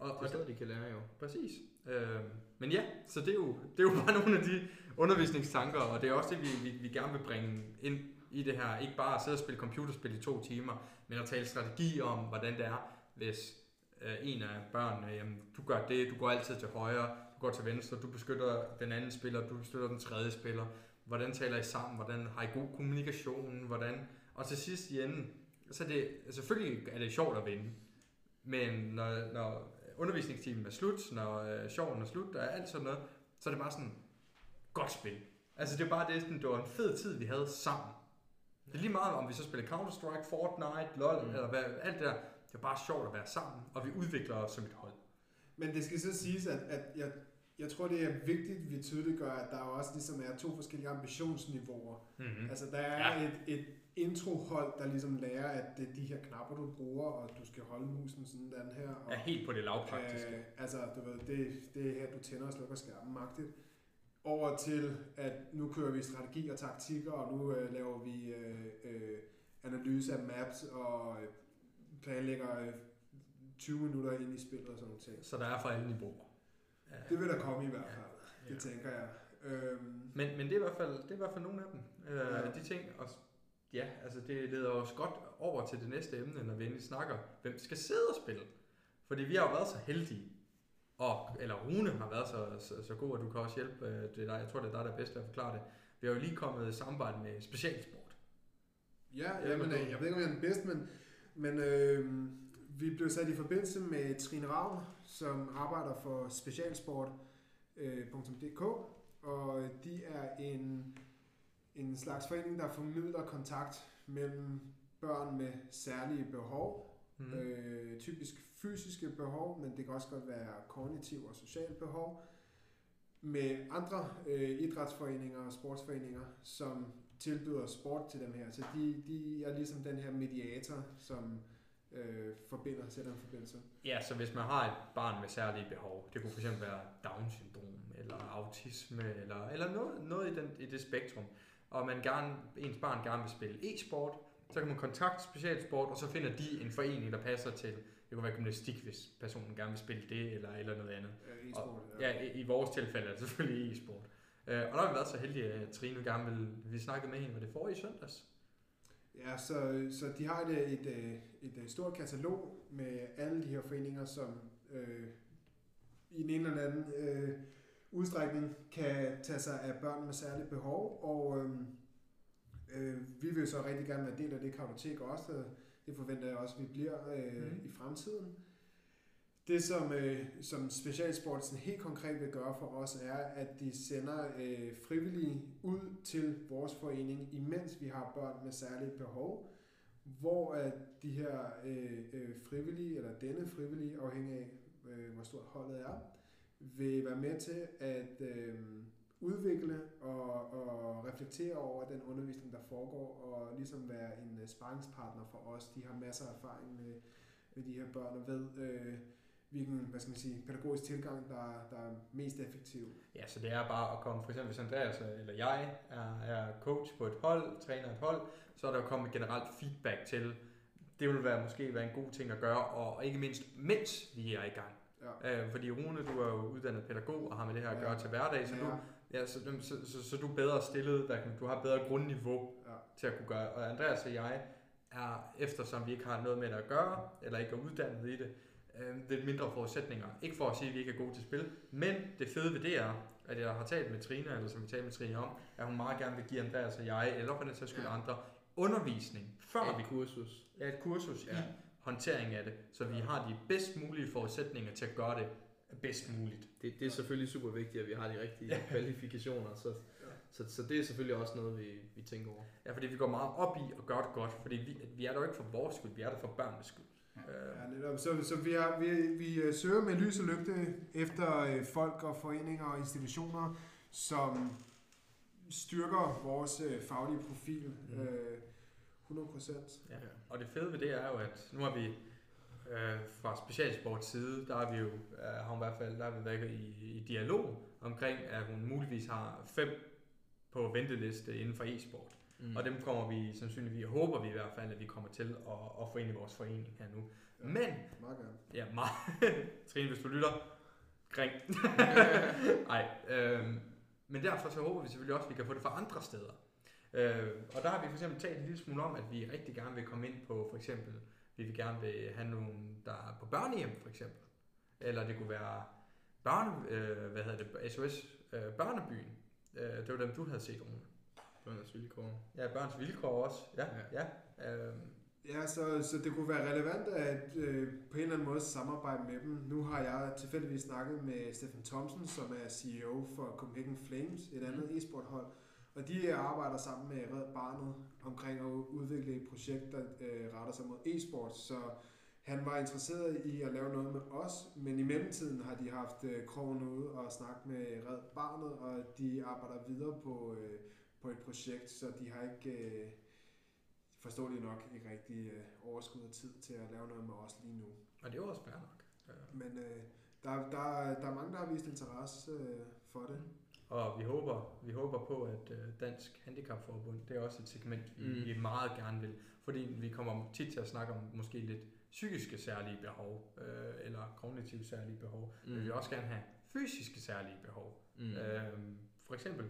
Mm. Og, det er sådan, de kan lære jo. Præcis. Øh, men ja, så det er, jo, det er jo bare [laughs] nogle af de undervisningstanker, og det er også det, vi, vi, vi gerne vil bringe ind i det her. Ikke bare at sidde og spille computerspil i to timer, men at tale strategi om, hvordan det er, hvis øh, en af børnene, jamen, du gør det, du går altid til højre, du går til venstre, du beskytter den anden spiller, du beskytter den tredje spiller. Hvordan taler I sammen? Hvordan har I god kommunikation? Hvordan? Og til sidst i enden, så er det, selvfølgelig er det sjovt at vinde, men når, når undervisningstimen er slut, når øh, sjoven er slut, og alt sådan noget, så er det bare sådan, godt spil. Altså det er bare det, sådan, det var en fed tid, vi havde sammen. Det er lige meget, om vi så spiller Counter-Strike, Fortnite, LoL, mm. eller hvad, alt det der. Det er bare sjovt at være sammen, og vi udvikler os som et hold. Men det skal så siges, at, at jeg, jeg tror, det er vigtigt, at vi tydeliggør, at der også ligesom er to forskellige ambitionsniveauer. Mm-hmm. Altså, der er Ja. ja. et, et introhold, der ligesom lærer, at det er de her knapper, du bruger, og du skal holde musen sådan den her. Og, Er helt på det lavpraktiske. Øh, altså, du ved, det, det er her, du tænder og slukker skærmen magtigt. Over til, at nu kører vi strategi og taktikker, og nu øh, laver vi øh, øh, analyse af maps og øh, planlægger øh, 20 minutter ind i spillet og sådan nogle ting. Så der er for alle niveauer. Ja. Det vil der komme i hvert fald, Ja. det tænker jeg. Øhm, Men, men det, er i hvert fald, det er i hvert fald nogle af dem. Øh, Ja. ja. De ting, og ja, altså det leder os godt over til det næste emne, når vi endelig snakker, hvem skal sidde og spille. Fordi vi har jo været så heldige, og, eller Rune har været så, så, så god, at du kan også hjælpe. øh, Det er dig, jeg tror, det er dig, der er bedst til at forklare det. Vi har jo lige kommet i samarbejde med specialsport. Ja, Ja, jamen, men- øh, jeg ved ikke, om jeg er den bedste, men, men øh, vi blev sat i forbindelse med Trine Ravn, som arbejder for specialsport.dk, og de er en, en slags forening, der formidler kontakt mellem børn med særlige behov, Mm. øh, typisk fysiske behov, men det kan også godt være kognitive og sociale behov, med andre øh, idrætsforeninger og sportsforeninger, som tilbyder sport til dem her. Så de, de er ligesom den her mediator, som øh, forbinder, sætter en forbindelse. Ja, så hvis man har et barn med særlige behov, det kunne fx være Down-syndrom, eller autisme, eller, eller noget, noget i, den, i det spektrum, og man gerne, ens barn gerne vil spille e-sport, så kan man kontakte specialsport, og så finder de en forening, der passer til, det kunne være gymnastik, hvis personen gerne vil spille det, eller, eller noget andet. Øh, e-sport, Ja, i, i vores tilfælde er det selvfølgelig e-sport. Øh, og der har vi været så heldige, at Trine gerne vil, vi snakkede med hende, var det forrige søndags? Ja, så, så de har et, et, et, et stort katalog med alle de her foreninger, som øh, i en eller anden øh, udstrækning kan tage sig af børn med særlige behov, og øh, øh, vi vil så rigtig gerne være del af det kartotek også, og det forventer jeg også, at vi bliver øh, mm. i fremtiden. Det, som, øh, som Specialsportsen helt konkret vil gøre for os, er, at de sender øh, frivillige ud til vores forening, imens vi har børn med særlige behov, hvor at de her øh, øh, frivillige, eller denne frivillige, afhængig af øh, hvor stort holdet er, vil være med til at øh, udvikle og, og reflektere over den undervisning, der foregår, og ligesom være en øh, sparringspartner for os. De har masser af erfaring med, med de her børn og ved, øh, hvilken hvad skal man sige, pædagogisk tilgang, der, der er mest effektiv. Ja, så det er bare at komme, for eksempel hvis Andreas eller jeg er, er coach på et hold, træner et hold, så er der jo kommet generelt feedback til, det vil være måske være en god ting at gøre, og ikke mindst, mens vi er i gang. Ja. Øh, fordi Rune, du er jo uddannet pædagog og har med det her at Ja. gøre til hverdag, så, Ja. du, ja, så, så, så, så, du er bedre stillet, man- du har bedre grundniveau Ja. til at kunne gøre. Og Andreas og jeg er, eftersom vi ikke har noget med det at gøre, eller ikke er uddannet i det, øh, lidt mindre forudsætninger. Ikke for at sige, at vi ikke er gode til spil, men det fede ved det er, at jeg har talt med Trine, eller som vi talte med Trine om, at hun meget gerne vil give Andreas og jeg, eller for den sags skyld Ja. andre, undervisning, før vi Et kursus. ja, et kursus ja. Ja. i håndtering af det, så vi har de bedst mulige forudsætninger til at gøre det bedst muligt. Det, det er selvfølgelig super vigtigt, at vi har de rigtige kvalifikationer, så, så, så det er selvfølgelig også noget, vi, vi tænker over. Ja, fordi vi går meget op i at gøre det godt, fordi vi, vi er der jo ikke for vores skyld, vi er der for børnenes skyld. Ja, netop. Så, så vi, har, vi, vi øh, søger med lys og lygte efter øh, folk og foreninger og institutioner, som styrker vores øh, faglige profil Mm. øh, 100 procent. Ja. Og det fede ved det er jo, at nu har vi øh, fra specialsports side, der har vi jo, øh, har hun i hvert fald, der har vi været i, i dialog omkring, at hun muligvis har fem på venteliste inden for e-sport. Mm. Og dem kommer vi sandsynligvis, håber vi i hvert fald, at vi kommer til at, at få ind i vores forening her nu. Ja. Men, Meget gerne. ja, meget, [laughs] Trine, hvis du lytter, kring. [laughs] Nej, øh, men derfor så håber vi selvfølgelig også, at vi kan få det fra andre steder. Øh, og der har vi for eksempel talt en lille smule om, at vi rigtig gerne vil komme ind på, for eksempel, vi vil gerne vil have nogen, der er på børnehjem, for eksempel. Eller det kunne være børne, øh, hvad hedder det, SOS øh, Børnebyen. Øh, det var dem, du havde set, Rune. Børnenes vilkår. Ja, børns vilkår også. Ja, ja. ja. Øh, Ja, så, så det kunne være relevant at øh, på en eller anden måde samarbejde med dem. Nu har jeg tilfældigvis snakket med Stefan Thomsen, som er CEO for Copenhagen Flames, et andet Mm. e-sporthold. Og de arbejder sammen med Red Barnet omkring at udvikle et projekt, der øh, retter sig mod e-sport. Så han var interesseret i at lave noget med os, men i mellemtiden har de haft øh, krogen ude og snakket med Red Barnet, og de arbejder videre på, øh, på et projekt, så de har ikke... Øh, forståeligt nok ikke rigtig øh, overskud af tid til at lave noget med os lige nu. og det er jo også fair nok. Øh, Men øh, der, der, der er mange, der har vist interesse øh, for det. Og vi håber, vi håber på, at øh, Dansk Handicapforbund, det er også et segment, vi, mm. Mm. vi meget gerne vil. Fordi vi kommer tit til at snakke om måske lidt psykiske særlige behov, øh, eller kognitive særlige behov. Mm. Men vi vil også gerne have fysiske særlige behov. Mm. Mm. Øh, for eksempel,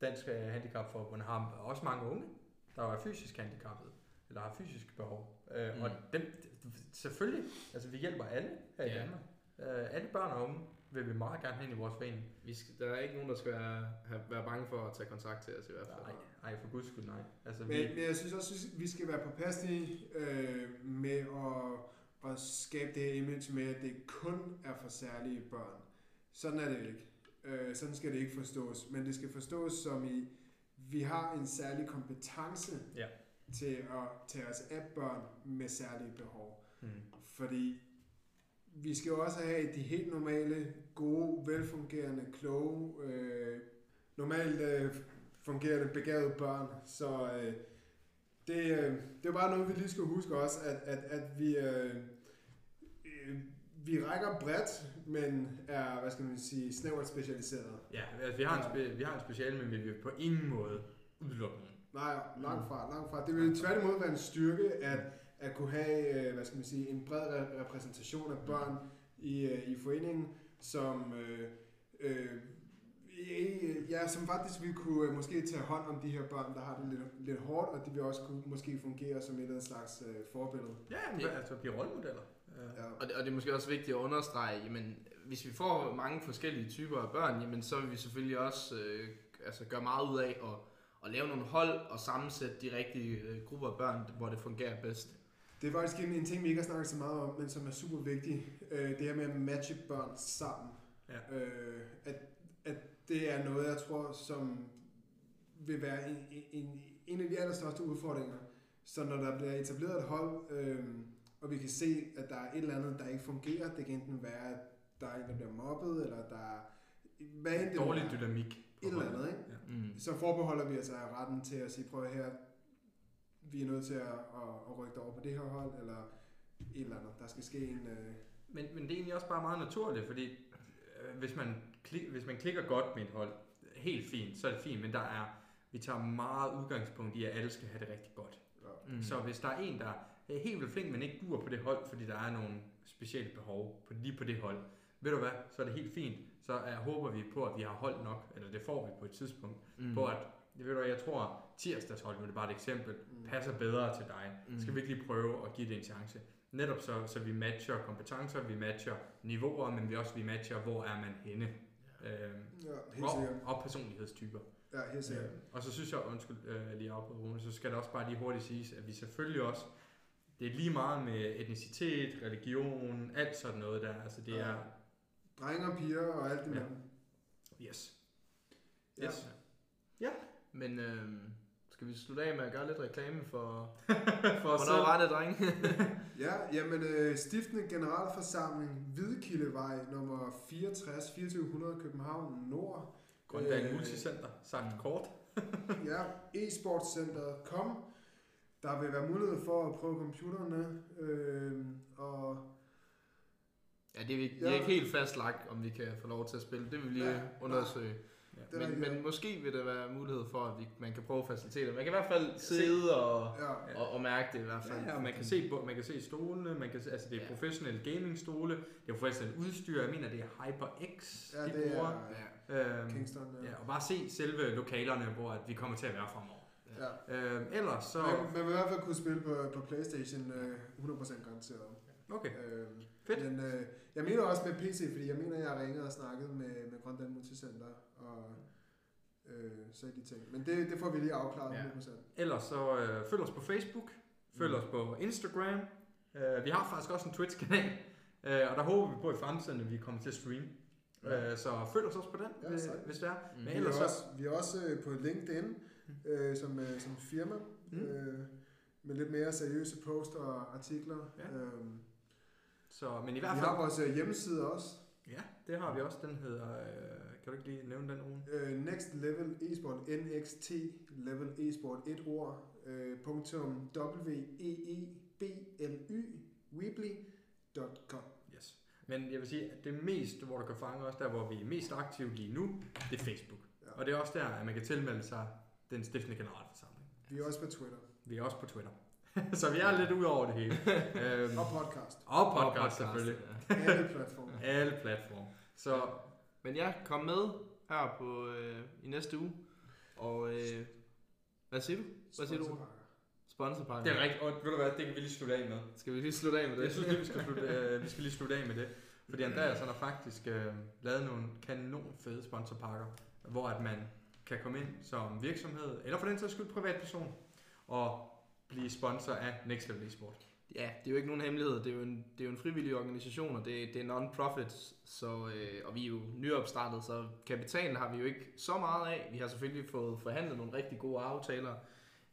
Dansk øh, Handicapforbund har også mange unge, der er fysisk handicappede, eller har fysiske behov. Øh, mm. Og dem, selvfølgelig, altså vi hjælper alle her i Ja. Danmark. Øh, alle børn og unge vil vi meget gerne have ind i vores forening. Vi skal, der er ikke nogen, der skal være, have, være bange for at tage kontakt til os i hvert fald. Nej, nej, for guds skyld nej. Altså, Men, vi, men jeg synes også, at vi skal være påpasselige øh, med at, at skabe det her image med, at det kun er for særlige børn. Sådan er det ikke. Øh, sådan skal det ikke forstås. Men det skal forstås som i, vi har en særlig kompetence Ja. til at tage os af børn med særlige behov. hmm. Fordi vi skal jo også have de helt normale, gode, velfungerende, kloge, øh, normalt øh, fungerende, begavede børn. Så øh, det, øh, det er bare noget, vi lige skal huske også, at, at, at vi, øh, øh, vi rækker bredt, men er, hvad skal man sige, snævert specialiseret. Ja, altså, vi, har en spe, vi har en speciale, men vi vil på ingen måde udelukke nogen. Nej, langt fra, langt fra. Det vil tværtimod være en styrke at, at kunne have, øh, hvad skal man sige, en bred re- repræsentation af børn i, øh, i foreningen, som, øh, øh, ja, som faktisk vil kunne øh, måske tage hånd om de her børn, der har det lidt, lidt hårdt, og de vil også kunne måske fungere som et eller andet slags øh, forbillede. Ja, men, altså blive rollemodeller. Ja. Og det, og det er måske også vigtigt at understrege, jamen, hvis vi får mange forskellige typer af børn, jamen, så vil vi selvfølgelig også øh, altså, gøre meget ud af at, at lave nogle hold og sammensætte de rigtige øh, grupper af børn, hvor det fungerer bedst. Det er faktisk en, en ting, vi ikke har snakket så meget om, men som er super vigtig. Øh, det her med at matche børn sammen. Ja. Øh, at, at det er noget, jeg tror, som vil være en, en, en af de allerstørste udfordringer. Så når der bliver etableret et hold, øh, og vi kan se, at der er et eller andet, der ikke fungerer, det kan enten være, at der er en, der bliver mobbet, eller der er... Hvad end det Dårlig er, dynamik. på et eller andet, ikke? Ja. Mm. Så forbeholder vi altså retten til at sige, prøv her, vi er nødt til at, at, at rykke over på det her hold, eller et eller andet. Der skal ske en... Øh, Men, men det er egentlig også bare meget naturligt, fordi øh, hvis, man klik, hvis man klikker godt med et hold, helt fint, så er det fint, men der er, vi tager meget udgangspunkt i, at alle skal have det rigtig godt. ja. Mm. Så hvis der er en, der er helt vildt flink, men ikke duer på det hold, fordi der er nogle specielle behov på, lige på det hold, ved du hvad, så er det helt fint. Så er, håber vi på, at vi har hold nok, eller det får vi på et tidspunkt, mm. på at det ved du, hvad, jeg tror, tirsdagshold, nu er det bare et eksempel, Mm. passer bedre til dig. Mm. Skal vi ikke lige prøve at give det en chance? Netop så, så vi matcher kompetencer, vi matcher niveauer, men vi også vi matcher, hvor er man henne. Øhm, Ja, helt og, sikkert. og personlighedstyper. Ja, helt sikkert. Øh, og så synes jeg, undskyld øh, lige afbryde Rune, så skal det også bare lige hurtigt siges, at vi selvfølgelig også, det er lige meget med etnicitet, religion, alt sådan noget der. Altså det er, Drenge og piger og alt det Ja. ja. yes. Ja. Yes. Men øh, skal vi slutte af med at gøre lidt reklame for, [laughs] For os hvornår selv. var det, drenge? [laughs] Ja, jamen øh, stiftende generalforsamling Hvidkildevej nummer 64, 2400 København Nord. Grøndal Øh, Multicenter, sagt kort. [laughs] Ja, e-sportscenteret kom. Der vil være mulighed for at prøve computerne. Øh, og Ja, det er, ikke, det Ja. er ikke helt fastlagt, om vi kan få lov til at spille. Det vil vi lige Ja, undersøge. er Men, men måske vil der være mulighed for, at vi, man kan prøve faciliteter. Man kan i hvert fald sidde og, ja, og, og mærke det i hvert fald. Ja, ja, man kan se, man kan se stolene, man kan se, altså det er Ja. professionelle gaming-stole, det er professionelt udstyr, jeg mener det er HyperX, ja, de det bruger. er Øhm, Kingston. ja, og bare se selve lokalerne, hvor at vi kommer til at være fremover. Ja. Øhm, ellers så... Man, man vil i hvert fald kunne spille på, på Playstation øh, 100% garanteret. Okay, Øh, Fedt. Men øh, jeg mener også med PC, fordi jeg mener, jeg har ringet og snakket med, med Grøndal Multicenter og øh, så de ting. Men det, det får vi lige afklaret Ja. 100%. ellers så øh, følg os på Facebook, følg os på Instagram. Øh, vi har faktisk også en Twitch-kanal, øh, og der håber vi på i fremtiden, at vi kommer til at streame. Ja. Øh, så følg os også på den, Ja, hvis, sejt. hvis det er. Mm. Men Vi er også, vi er også øh, på LinkedIn øh, som, øh, som firma Mm. øh, med lidt mere seriøse poster og artikler. Ja. Øhm, Så, men i vi hvert fald... har vores øh, hjemmeside også. Ja, det har vi også. Den hedder... Øh, kan du ikke lige nævne den, Rune? Øh, Next Level Esport, NXT Level Esport, et ord, øh, punktum E W-E-E-B-L-Y, weebly.com. Men jeg vil sige, at det mest, hvor du kan fange os, der hvor vi er mest aktive lige nu, det er Facebook. Ja. Og det er også der, at man kan tilmelde sig den stiftende generalforsamling. Vi er også på Twitter Vi er også på Twitter. [laughs] så vi er lidt ud over det hele. [laughs] øhm, og podcast. og podcast selvfølgelig. Ja. Alle platforme. [laughs] Alle platforme. Så Men ja, kom med her på, øh, i næste uge. Og øh, hvad siger du? Hvad siger du? Sponsorpakker. Sponsorpakke. det er rigtigt. Og ved du hvad, det kan vi lige slutte af med. Skal vi lige slutte af med det? Jeg synes lige, vi skal, slutte, øh, vi skal lige slutte af med det. Fordi Andreas han har faktisk øh, lavet nogle kanon fede sponsorpakker, hvor at man kan komme ind som virksomhed, eller for den sags skyld privatperson, og blive sponsor af Next Level Esport. Ja, det er jo ikke nogen hemmelighed. Det er jo en, det er jo en frivillig organisation, og det, det er non-profit, så, øh, og vi er jo nyopstartet, så kapitalen har vi jo ikke så meget af. Vi har selvfølgelig fået forhandlet nogle rigtig gode aftaler.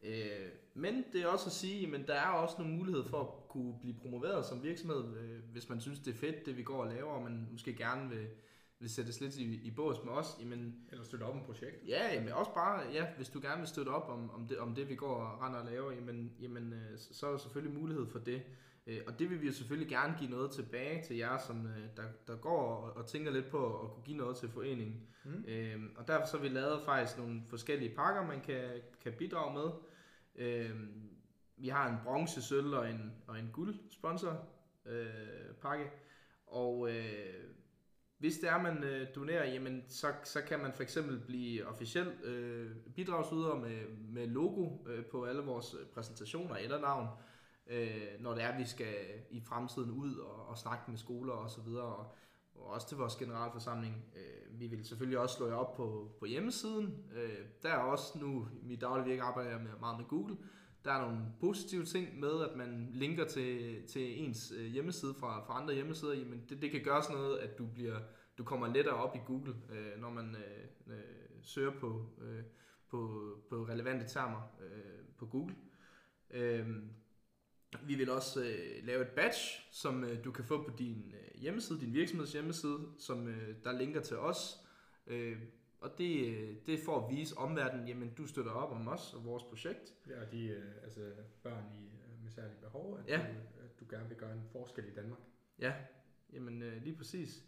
Øh, men det er også at sige, at der er også nogle muligheder for at kunne blive promoveret som virksomhed, øh, hvis man synes, det er fedt, det vi går og laver, og man måske gerne vil, vil sættes lidt i, i bås med os. Jamen, Eller støtte op om projekt. Ja, jamen også bare, ja, hvis du gerne vil støtte op om, om, det, om det, vi går og render og laver, jamen, jamen øh, så er der selvfølgelig mulighed for det. Øh, Og det vil vi jo selvfølgelig gerne give noget tilbage til jer, som øh, der, der går og, og tænker lidt på at kunne give noget til foreningen. Mm. Øhm, og derfor så har vi lavet faktisk nogle forskellige pakker, man kan, kan bidrage med. Øh, vi har en bronze, sølv og en, og en guld sponsor øh, pakke. Og øh, hvis det er, man øh, donerer, jamen, så, så kan man for eksempel blive officiel øh, bidragsyder med, med logo øh, på alle vores øh, præsentationer eller navn, øh, når det er, vi skal i fremtiden ud og, og snakke med skoler og så videre. Og, og også til vores generalforsamling. Øh, vi vil selvfølgelig også slå jer op på, på hjemmesiden. Øh, der er også nu, i mit daglige virke arbejder jeg med, meget med Google. Der er nogle positive ting med, at man linker til, til ens øh, hjemmeside fra, fra andre hjemmesider. Jamen, det, det kan gøre sådan noget, at du bliver du kommer lettere op i Google, øh, når man øh, øh, søger på, øh, på, på relevante termer øh, på Google. Øh, vi vil også øh, lave et badge, som øh, du kan få på din øh, hjemmeside, din virksomheds hjemmeside, som øh, der linker til os. Øh, og det, øh, det er for at vise omverdenen, jamen du støtter op om os og vores projekt. Ja, og de øh, altså, børn i, øh, med særlige behov, at, Ja. du, at du gerne vil gøre en forskel i Danmark. Ja, jamen lige præcis.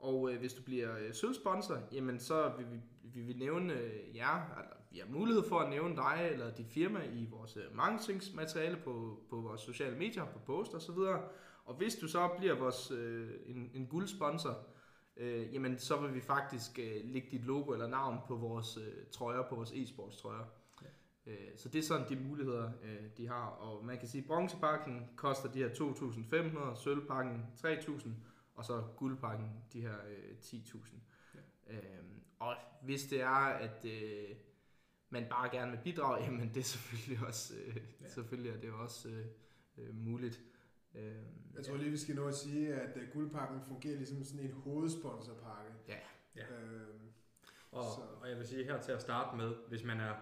Og øh, hvis du bliver øh, sølvsponsor, jamen så vil vi, vi vil nævne øh, jer, eller vi har mulighed for at nævne dig eller dit firma i vores øh, marketingmateriale på, på vores sociale medier, på post og så videre. Og hvis du så bliver vores øh, en, en guldsponsor, øh, jamen så vil vi faktisk øh, lægge dit logo eller navn på vores øh, trøjer, på vores e-sports trøjer. Ja. Øh, så det er sådan de muligheder, øh, de har. Og man kan sige, at bronzepakken koster de her 2.500, sølvpakken 3.000, og så guldpakken de her øh, 10.000. Ja. Øh, og hvis det er, at øh, man bare gerne vil bidrage, [laughs] jamen det er selvfølgelig også, øh, ja. selvfølgelig er det også øh, øh, muligt. Øh, jeg tror lige, vi skal nå at sige, at uh, guldpakken fungerer ligesom sådan en hovedsponsorpakke. Ja. ja. Øh, og, og jeg vil sige her til at starte med, hvis man er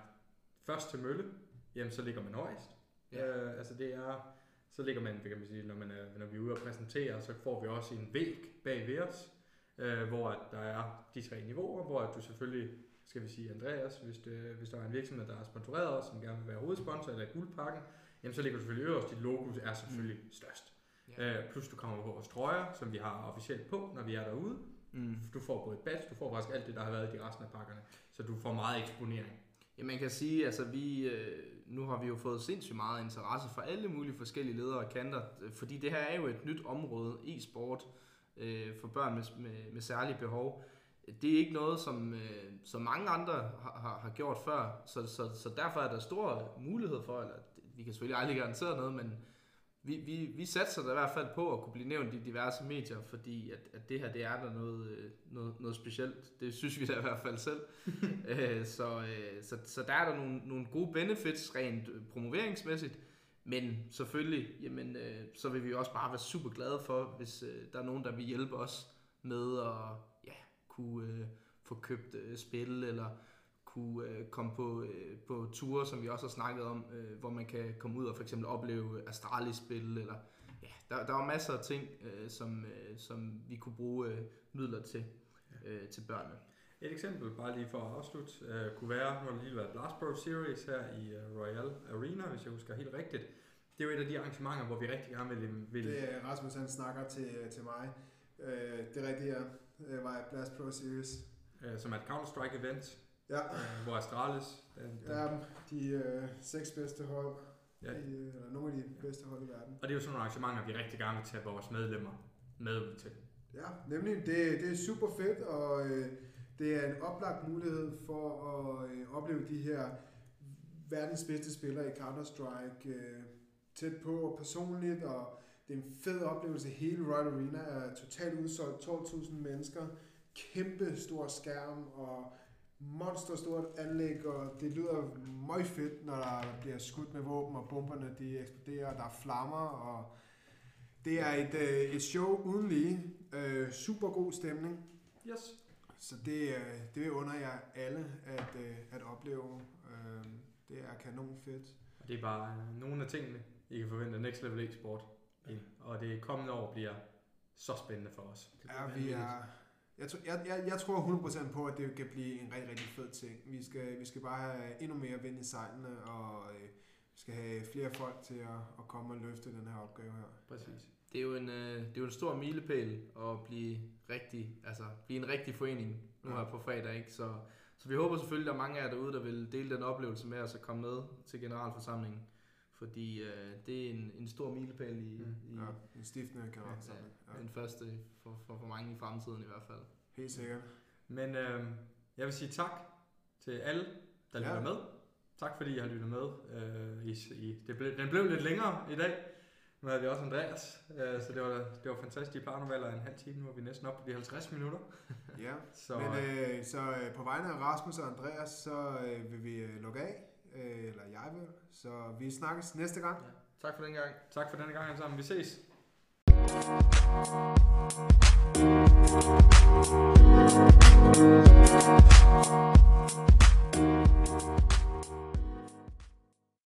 først til mølle, jamen så ligger man højst. Ja. Øh, altså det er, så ligger man, kan man sige, når, man er, når vi er ude og præsentere, så får vi også en væg bag ved os, øh, hvor der er de tre niveauer, hvor du selvfølgelig, skal vi sige Andreas, hvis, det, hvis der er en virksomhed, der er sponsoreret os, som gerne vil være hovedsponsor eller guldpakken, jamen så ligger du selvfølgelig øverst, dit logo er selvfølgelig mm. størst. Ja. Øh, plus du kommer på vores trøjer, som vi har officielt på, når vi er derude. Mm. Du får både badge, du får faktisk alt det, der har været i de resten af pakkerne. Så du får meget eksponering. Ja, man kan sige, altså vi, øh, nu har vi jo fået sindssygt meget interesse fra alle mulige forskellige ledere og kanter, fordi det her er jo et nyt område, e-sport, øh, for børn med, med, med særlige behov. Det er ikke noget, som, øh, som mange andre har, har, har gjort før, så, så, så derfor er der stor mulighed for, eller vi kan selvfølgelig aldrig garantere noget, men vi, vi, vi satser da i hvert fald på at kunne blive nævnt i diverse medier, fordi at, at det her, det er der noget, øh, noget, noget specielt. Det synes vi da i hvert fald selv. [laughs] Øh, så, øh, så, så der er der nogle, nogle gode benefits rent promoveringsmæssigt, men selvfølgelig, jamen, så vil vi også bare være super glade for, hvis der er nogen, der vil hjælpe os med at ja, kunne få købt spil, eller kunne øh, komme på, øh, på ture, som vi også har snakket om, øh, hvor man kan komme ud og for eksempel opleve Astralis-spil, eller ja, der, der er masser af ting, øh, som, øh, som vi kunne bruge øh, midler til, øh, til børnene. Et eksempel, bare lige for at afslutte, øh, kunne være, nu har lige været Blast Pro Series her i uh, Royal Arena, hvis jeg husker helt rigtigt. Det er jo et af de arrangementer, hvor vi rigtig gerne vil... vil... Det er Rasmus, han snakker til, til mig. Øh, det rigtige er, øh, var Blast Pro Series. Øh, som er et Counter-Strike event, Ja. Øh, hvor Astralis... Den, den. Ja, de øh, seks bedste hold, ja. i, eller nogle af de bedste hold i verden. Og det er jo sådan nogle arrangementer, vi rigtig gerne vil tage vores medlemmer med ud til. Ja, nemlig. Det, det er super fedt, og øh, det er en oplagt mulighed for at øh, opleve de her verdens bedste spillere i Counter-Strike øh, tæt på og personligt, og det er en fed oplevelse. Hele Royal Arena er totalt udsolgt, 12.000 mennesker, kæmpe stor skærm, og monsterstort anlæg, og det lyder meget fedt, når der bliver skudt med våben, og bomberne de eksploderer, og der er flammer, og det er et, øh, et show uden lige. Øh, super god stemning. Yes. Så det, øh, det vil under jer alle at, øh, at opleve. Øh, det er kanon fedt. Og det er bare nogle af tingene, I kan forvente Next Level E-sport. Ja. Og det kommende år bliver så spændende for os. Det ja, vi er, jeg, jeg, jeg, jeg tror 100% på, at det kan blive en rigtig, rigtig fed ting. Vi skal, vi skal bare have endnu mere vind i sejlene, og øh, vi skal have flere folk til at, at komme og løfte den her opgave her. Præcis. Det er jo en, øh, det er jo en stor milepæl at blive, rigtig, altså, blive en rigtig forening nu her på fredag. Ikke? Så, så vi håber selvfølgelig, at der er mange af jer derude, der vil dele den oplevelse med os og komme med til generalforsamlingen. Fordi øh, det er en, en stor milepæl i, mm. i ja, en stiftende generalforsamling. Ja, ja. Den første for, for, for mange i fremtiden i hvert fald. Helt sikkert. Men øh, jeg vil sige tak til alle, der lytter ja. med. Tak fordi I har lyttet med. Øh, i, i, det ble, den blev lidt længere i dag. Nu havde vi også Andreas, øh, så det var, det var fantastisk. De plejer nu en halv time, nu er vi næsten op på de 50 minutter. ja, [laughs] så, men øh, så øh, på vegne af Rasmus og Andreas, så øh, vil vi øh, lukke af, øh, eller jeg vil. Så vi snakkes næste gang. Ja. Tak for den gang. Tak for den gang alle sammen. Vi ses.